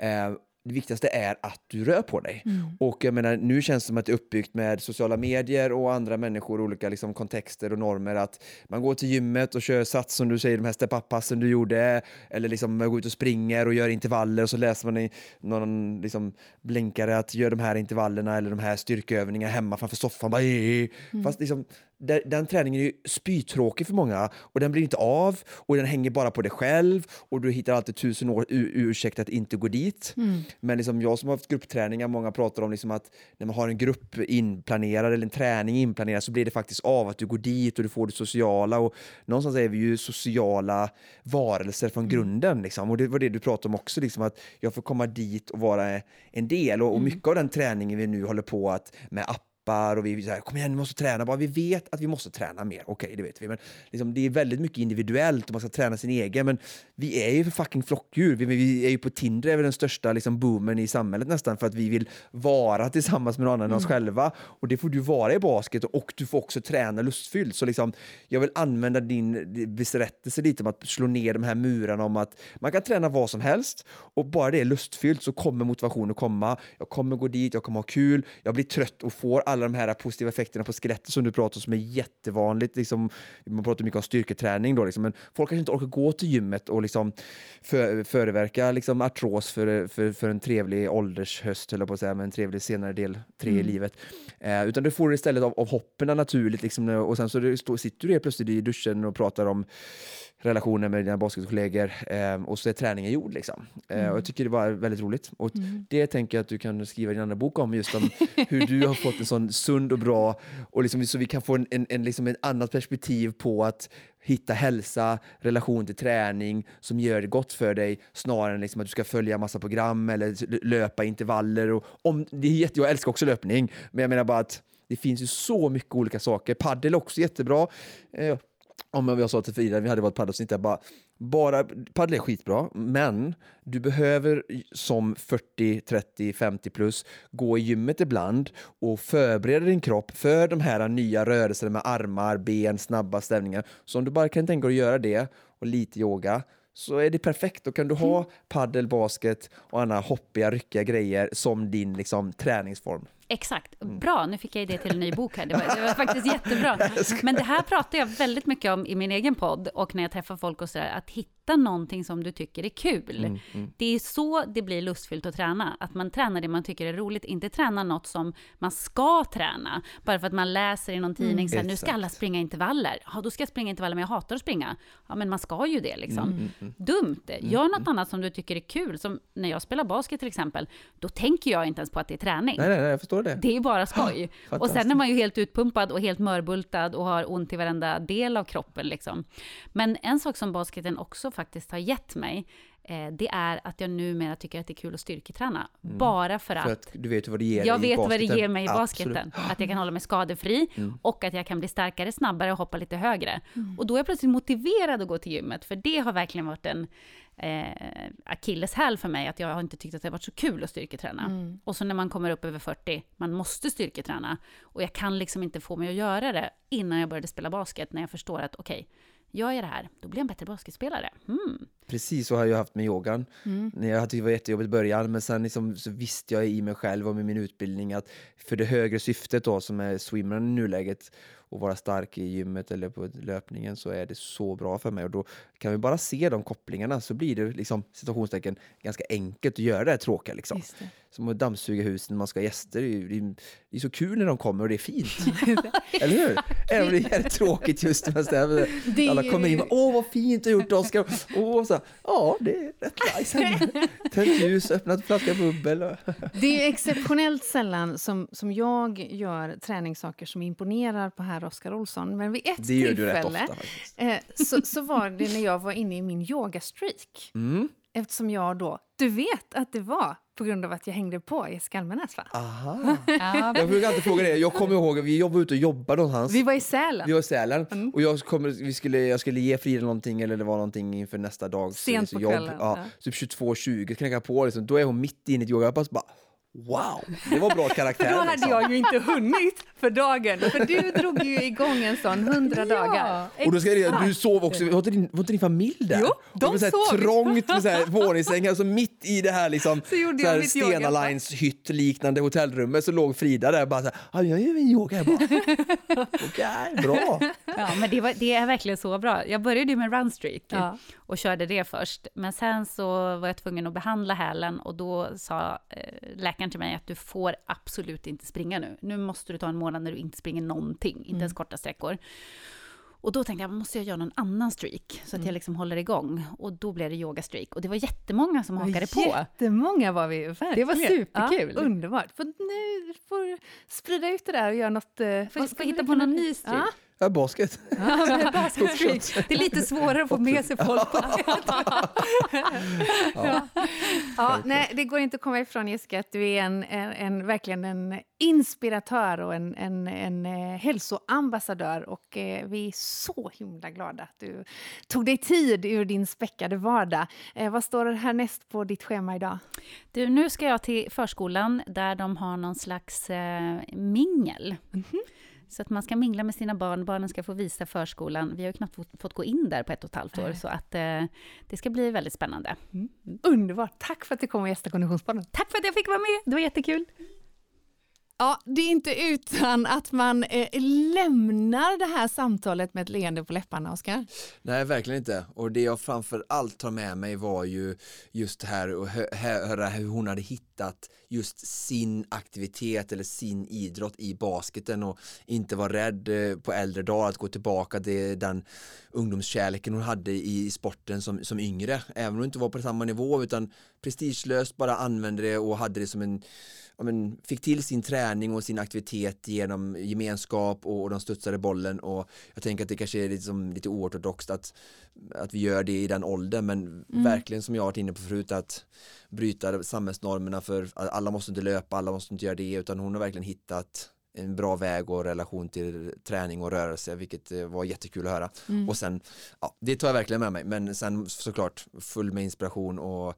Eh, det viktigaste är att du rör på dig. Mm. Och jag menar, nu känns det som att det är uppbyggt med sociala medier och andra människor, olika liksom, kontexter och normer. Att man går till gymmet och kör sats som du säger, de här step-up-passen du gjorde. Eller liksom man går ut och springer och gör intervaller och så läser man i någon liksom, blinkare att gör de här intervallerna eller de här styrkeövningarna hemma framför soffan. Bara, mm. Fast liksom, den träningen är ju spytråkig för många och den blir inte av och den hänger bara på dig själv och du hittar alltid tusen år ursäkt att inte gå dit. Mm. Men liksom jag som har haft gruppträningar, många pratar om liksom att när man har en grupp inplanerad eller en träning inplanerad så blir det faktiskt av att du går dit och du får det sociala och någonstans är vi ju sociala varelser från mm. grunden liksom. och det var det du pratade om också, liksom att jag får komma dit och vara en del och, och mm. mycket av den träningen vi nu håller på att med app appar och vi säger kom igen, vi måste träna. Bara vi vet att vi måste träna mer. Okej, okay, det vet vi. Men liksom, det är väldigt mycket individuellt och man ska träna sin egen. Men vi är ju för fucking flockdjur. Vi, vi är ju på Tinder, är väl den största liksom, boomen i samhället nästan för att vi vill vara tillsammans med någon annan än mm. oss själva. Och det får du vara i basket och du får också träna lustfyllt. Så liksom, jag vill använda din berättelse lite om att slå ner de här murarna om att man kan träna vad som helst och bara det är lustfyllt så kommer motivationen komma. Jag kommer gå dit, jag kommer ha kul, jag blir trött och får alla alla de här positiva effekterna på skelettet som du pratar om som är jättevanligt. Liksom, man pratar mycket om styrketräning då, liksom, men folk kanske inte orkar gå till gymmet och liksom för, föreverka liksom, artros för, för, för en trevlig åldershöst, eller på att säga, men en trevlig senare del tre mm. i livet. Eh, utan du får det istället av, av hoppen naturligt liksom, och sen så det, sitter du helt plötsligt i duschen och pratar om relationer med dina basketkollegor eh, och så är träningen gjord. Liksom. Eh, mm. och jag tycker det var väldigt roligt. Och mm. Det tänker jag att du kan skriva din andra bok om, just om hur du har fått en sån sund och bra, och liksom, så vi kan få en, en, en, liksom ett annat perspektiv på att hitta hälsa, relation till träning som gör det gott för dig snarare än liksom att du ska följa massa program eller löpa intervaller. Och om, det är jätte, jag älskar också löpning, men jag menar bara att det finns ju så mycket olika saker. Paddel är också jättebra. Eh, om jag sa till Frida, vi hade varit paddelavsnitt, jag bara, bara paddel är skitbra, men du behöver som 40, 30, 50 plus gå i gymmet ibland och förbereda din kropp för de här nya rörelserna med armar, ben, snabba ställningar. Så om du bara kan tänka dig att göra det och lite yoga så är det perfekt. Då kan du ha mm. paddel, basket och andra hoppiga, ryckiga grejer som din liksom, träningsform. Exakt. Mm. Bra, nu fick jag idé till en ny bok här. Det var, det var faktiskt jättebra. Men det här pratar jag väldigt mycket om i min egen podd och när jag träffar folk och sådär, att hitta någonting som du tycker är kul. Mm, mm. Det är så det blir lustfyllt att träna, att man tränar det man tycker är roligt, inte träna något som man ska träna, bara för att man läser i någon tidning mm, så här, nu ska alla springa intervaller. Ja, då ska jag springa intervaller, men jag hatar att springa. Ja, men man ska ju det liksom. Mm, mm, Dumt. Gör något annat som du tycker är kul, som när jag spelar basket till exempel, då tänker jag inte ens på att det är träning. Nej, nej, nej jag förstår förstår det. Det är bara skoj. och sen är man ju helt utpumpad och helt mörbultad och har ont i varenda del av kroppen. Liksom. Men en sak som basketen också faktiskt har gett mig, eh, det är att jag numera tycker att det är kul att styrketräna. Mm. Bara för att, för att, du vet vad det ger jag vet basketen. vad det ger mig i basketen. Att jag kan hålla mig skadefri mm. och att jag kan bli starkare, snabbare och hoppa lite högre. Mm. Och då är jag plötsligt motiverad att gå till gymmet, för det har verkligen varit en eh, akilleshäl för mig, att jag har inte tyckt att det har varit så kul att styrketräna. Mm. Och så när man kommer upp över 40, man måste styrketräna, och jag kan liksom inte få mig att göra det innan jag började spela basket, när jag förstår att okej, okay, gör jag det här, då blir jag en bättre basketspelare. Hmm. Precis så har jag haft med yogan. Mm. Jag tyckte det var jättejobbigt i början men sen liksom, så visste jag i mig själv och med min utbildning att för det högre syftet då som är swimrun i nuläget och vara stark i gymmet eller på löpningen så är det så bra för mig och då kan vi bara se de kopplingarna så blir det liksom situationstecken ganska enkelt att göra det här tråkiga liksom. Som att dammsuga huset när man ska ha gäster. Det är, det är, så kul när de kommer och det är fint. Eller hur? Även om det är tråkigt just det. Alla kommer in och åh vad fint du har gjort Oskar. Åh, så ja, det är rätt nice. Tänt ljus, öppnat flaska bubbel. det är exceptionellt sällan som, som jag gör träningssaker som imponerar på herr Oskar Olsson. Men vid ett det tillfälle ofta, eh, så, så var det när jag var inne i min yogastreak. Mm. Eftersom jag då, du vet att det var på grund av att jag hängde på Jessica Almenäs va? Aha. jag brukar alltid fråga det. Jag kommer ihåg, vi var ute och jobbade någonstans. Vi var i Sälen. Vi var i Sälen. Mm. Och jag, kommer, vi skulle, jag skulle ge Frida någonting eller det var någonting inför nästa dag. Sent på jobb. kvällen. Ja, ja. Typ 22.20, knäcka på liksom. Då är hon mitt inne i ett yogapass bara Wow, det var bra karaktär. Då hade liksom. jag ju inte hunnit för dagen, för du drog ju igång en sån 100 dagar. och då ska jag, du sov också, var inte din, var inte din familj där? Jo, de och så sov. Trångt med så här våningssängar, alltså mitt i det här liksom, så så här Stena Lines hytt liknande hotellrummet så låg Frida där och bara så här, jag gör min yoga. Okej, okay, bra. Ja, men det, var, det, är verkligen så bra. Jag började ju med runstreak ja. och körde det först, men sen så var jag tvungen att behandla hälen och då sa eh, läkaren läkaren till mig att du får absolut inte springa nu. Nu måste du ta en månad när du inte springer någonting, inte mm. ens korta sträckor. Och då tänkte jag, måste jag göra någon annan streak så att mm. jag liksom håller igång. Och då blev det yoga-streak. Och det var jättemånga som hakade på. Jättemånga var vi, verkligen. Det var superkul. Ja, underbart. För nu får sprida ut det där och göra något... Får, får hitta på någon ny streak. Ja. Ja, basket. Ja, basket det är lite svårare att få med sig folk på det. ja. Ja, nej, det går inte att komma ifrån Jessica att du är en, en, en verkligen en inspiratör och en, en, en eh, hälsoambassadör. Och eh, vi är så himla glada att du tog dig tid ur din späckade vardag. Eh, vad står det härnäst på ditt schema idag? Du, nu ska jag till förskolan där de har någon slags eh, mingel. Mm -hmm. Så att man ska mingla med sina barn, barnen ska få visa förskolan. Vi har ju knappt fått, gå in där på ett och ett halvt år, så att eh, det ska bli väldigt spännande. Mm. Underbart! Tack för att du kom och gästade Konditionspodden. Tack för att jag fick vara med, det var jättekul. Ja, det är inte utan att man eh, lämnar det här samtalet med ett leende på läpparna, Oskar. Nej, verkligen inte. Och det jag framför allt tar med mig var ju just det här och höra hur hon hade hittat just sin aktivitet eller sin idrott i basketen och inte vara rädd eh, på äldre dagar att gå tillbaka till den ungdomskärleken hon hade i sporten som, som yngre. Även om hon inte var på samma nivå utan prestigelöst bara använde det och hade det som en ja, men, fick till sin träning och sin aktivitet genom gemenskap och, och de studsade bollen och jag tänker att det kanske är liksom lite oortodoxt att, att vi gör det i den åldern men mm. verkligen som jag varit inne på förut att bryta samhällsnormerna för alla måste inte löpa, alla måste inte göra det utan hon har verkligen hittat en bra väg och relation till träning och rörelse vilket eh, var jättekul att höra mm. och sen ja, det tar jag verkligen med mig men sen såklart full med inspiration och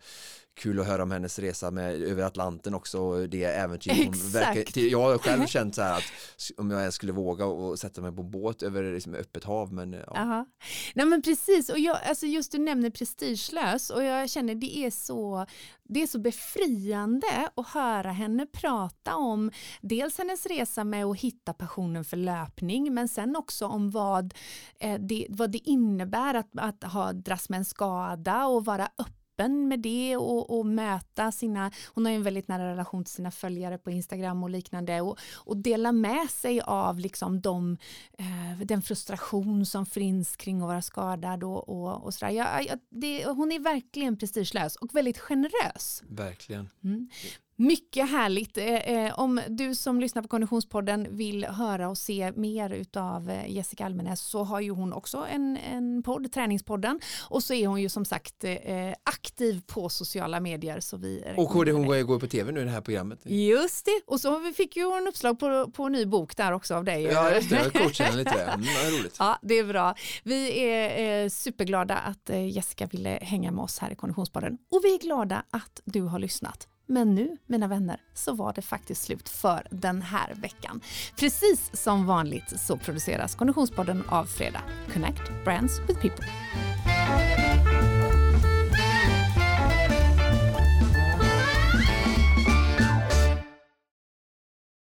kul att höra om hennes resa med, över Atlanten också det äventyret jag har själv känt så här att om jag ens skulle våga och sätta mig på båt över liksom, öppet hav men ja. Aha. Nej men precis och jag, alltså just du nämner prestigelös och jag känner det är så det är så befriande att höra henne prata om dels hennes resa med att hitta passionen för löpning men sen också om vad, eh, det, vad det innebär att, att ha, dras med en skada och vara öppen öppen med det och, och, möta sina, hon har ju en väldigt nära relation till sina följare på Instagram och liknande och, och dela med sig av liksom de, eh, den frustration som finns kring att vara skadad och, och, och sådär. Ja, ja, det, hon är verkligen prestigelös och väldigt generös. Verkligen. Mm. Mycket härligt. Eh, eh, om du som lyssnar på Konditionspodden vill höra och se mer av eh, Jessica Almenäs så har ju hon också en, en podd, Träningspodden. Och så är hon ju som sagt aktiv på sociala medier. Så vi och hon går, går på tv nu i det här programmet. Just det, och så fick ju hon uppslag på, på en ny bok där också av dig. Ja, just det, jag coachar lite. Mm, det är roligt. Ja, det är bra. Vi är superglada att Jessica ville hänga med oss här i Konditionspodden och vi är glada att du har lyssnat. Men nu, mina vänner, så var det faktiskt slut för den här veckan. Precis som vanligt så produceras Konditionspodden av Fredag. Connect Brands with People.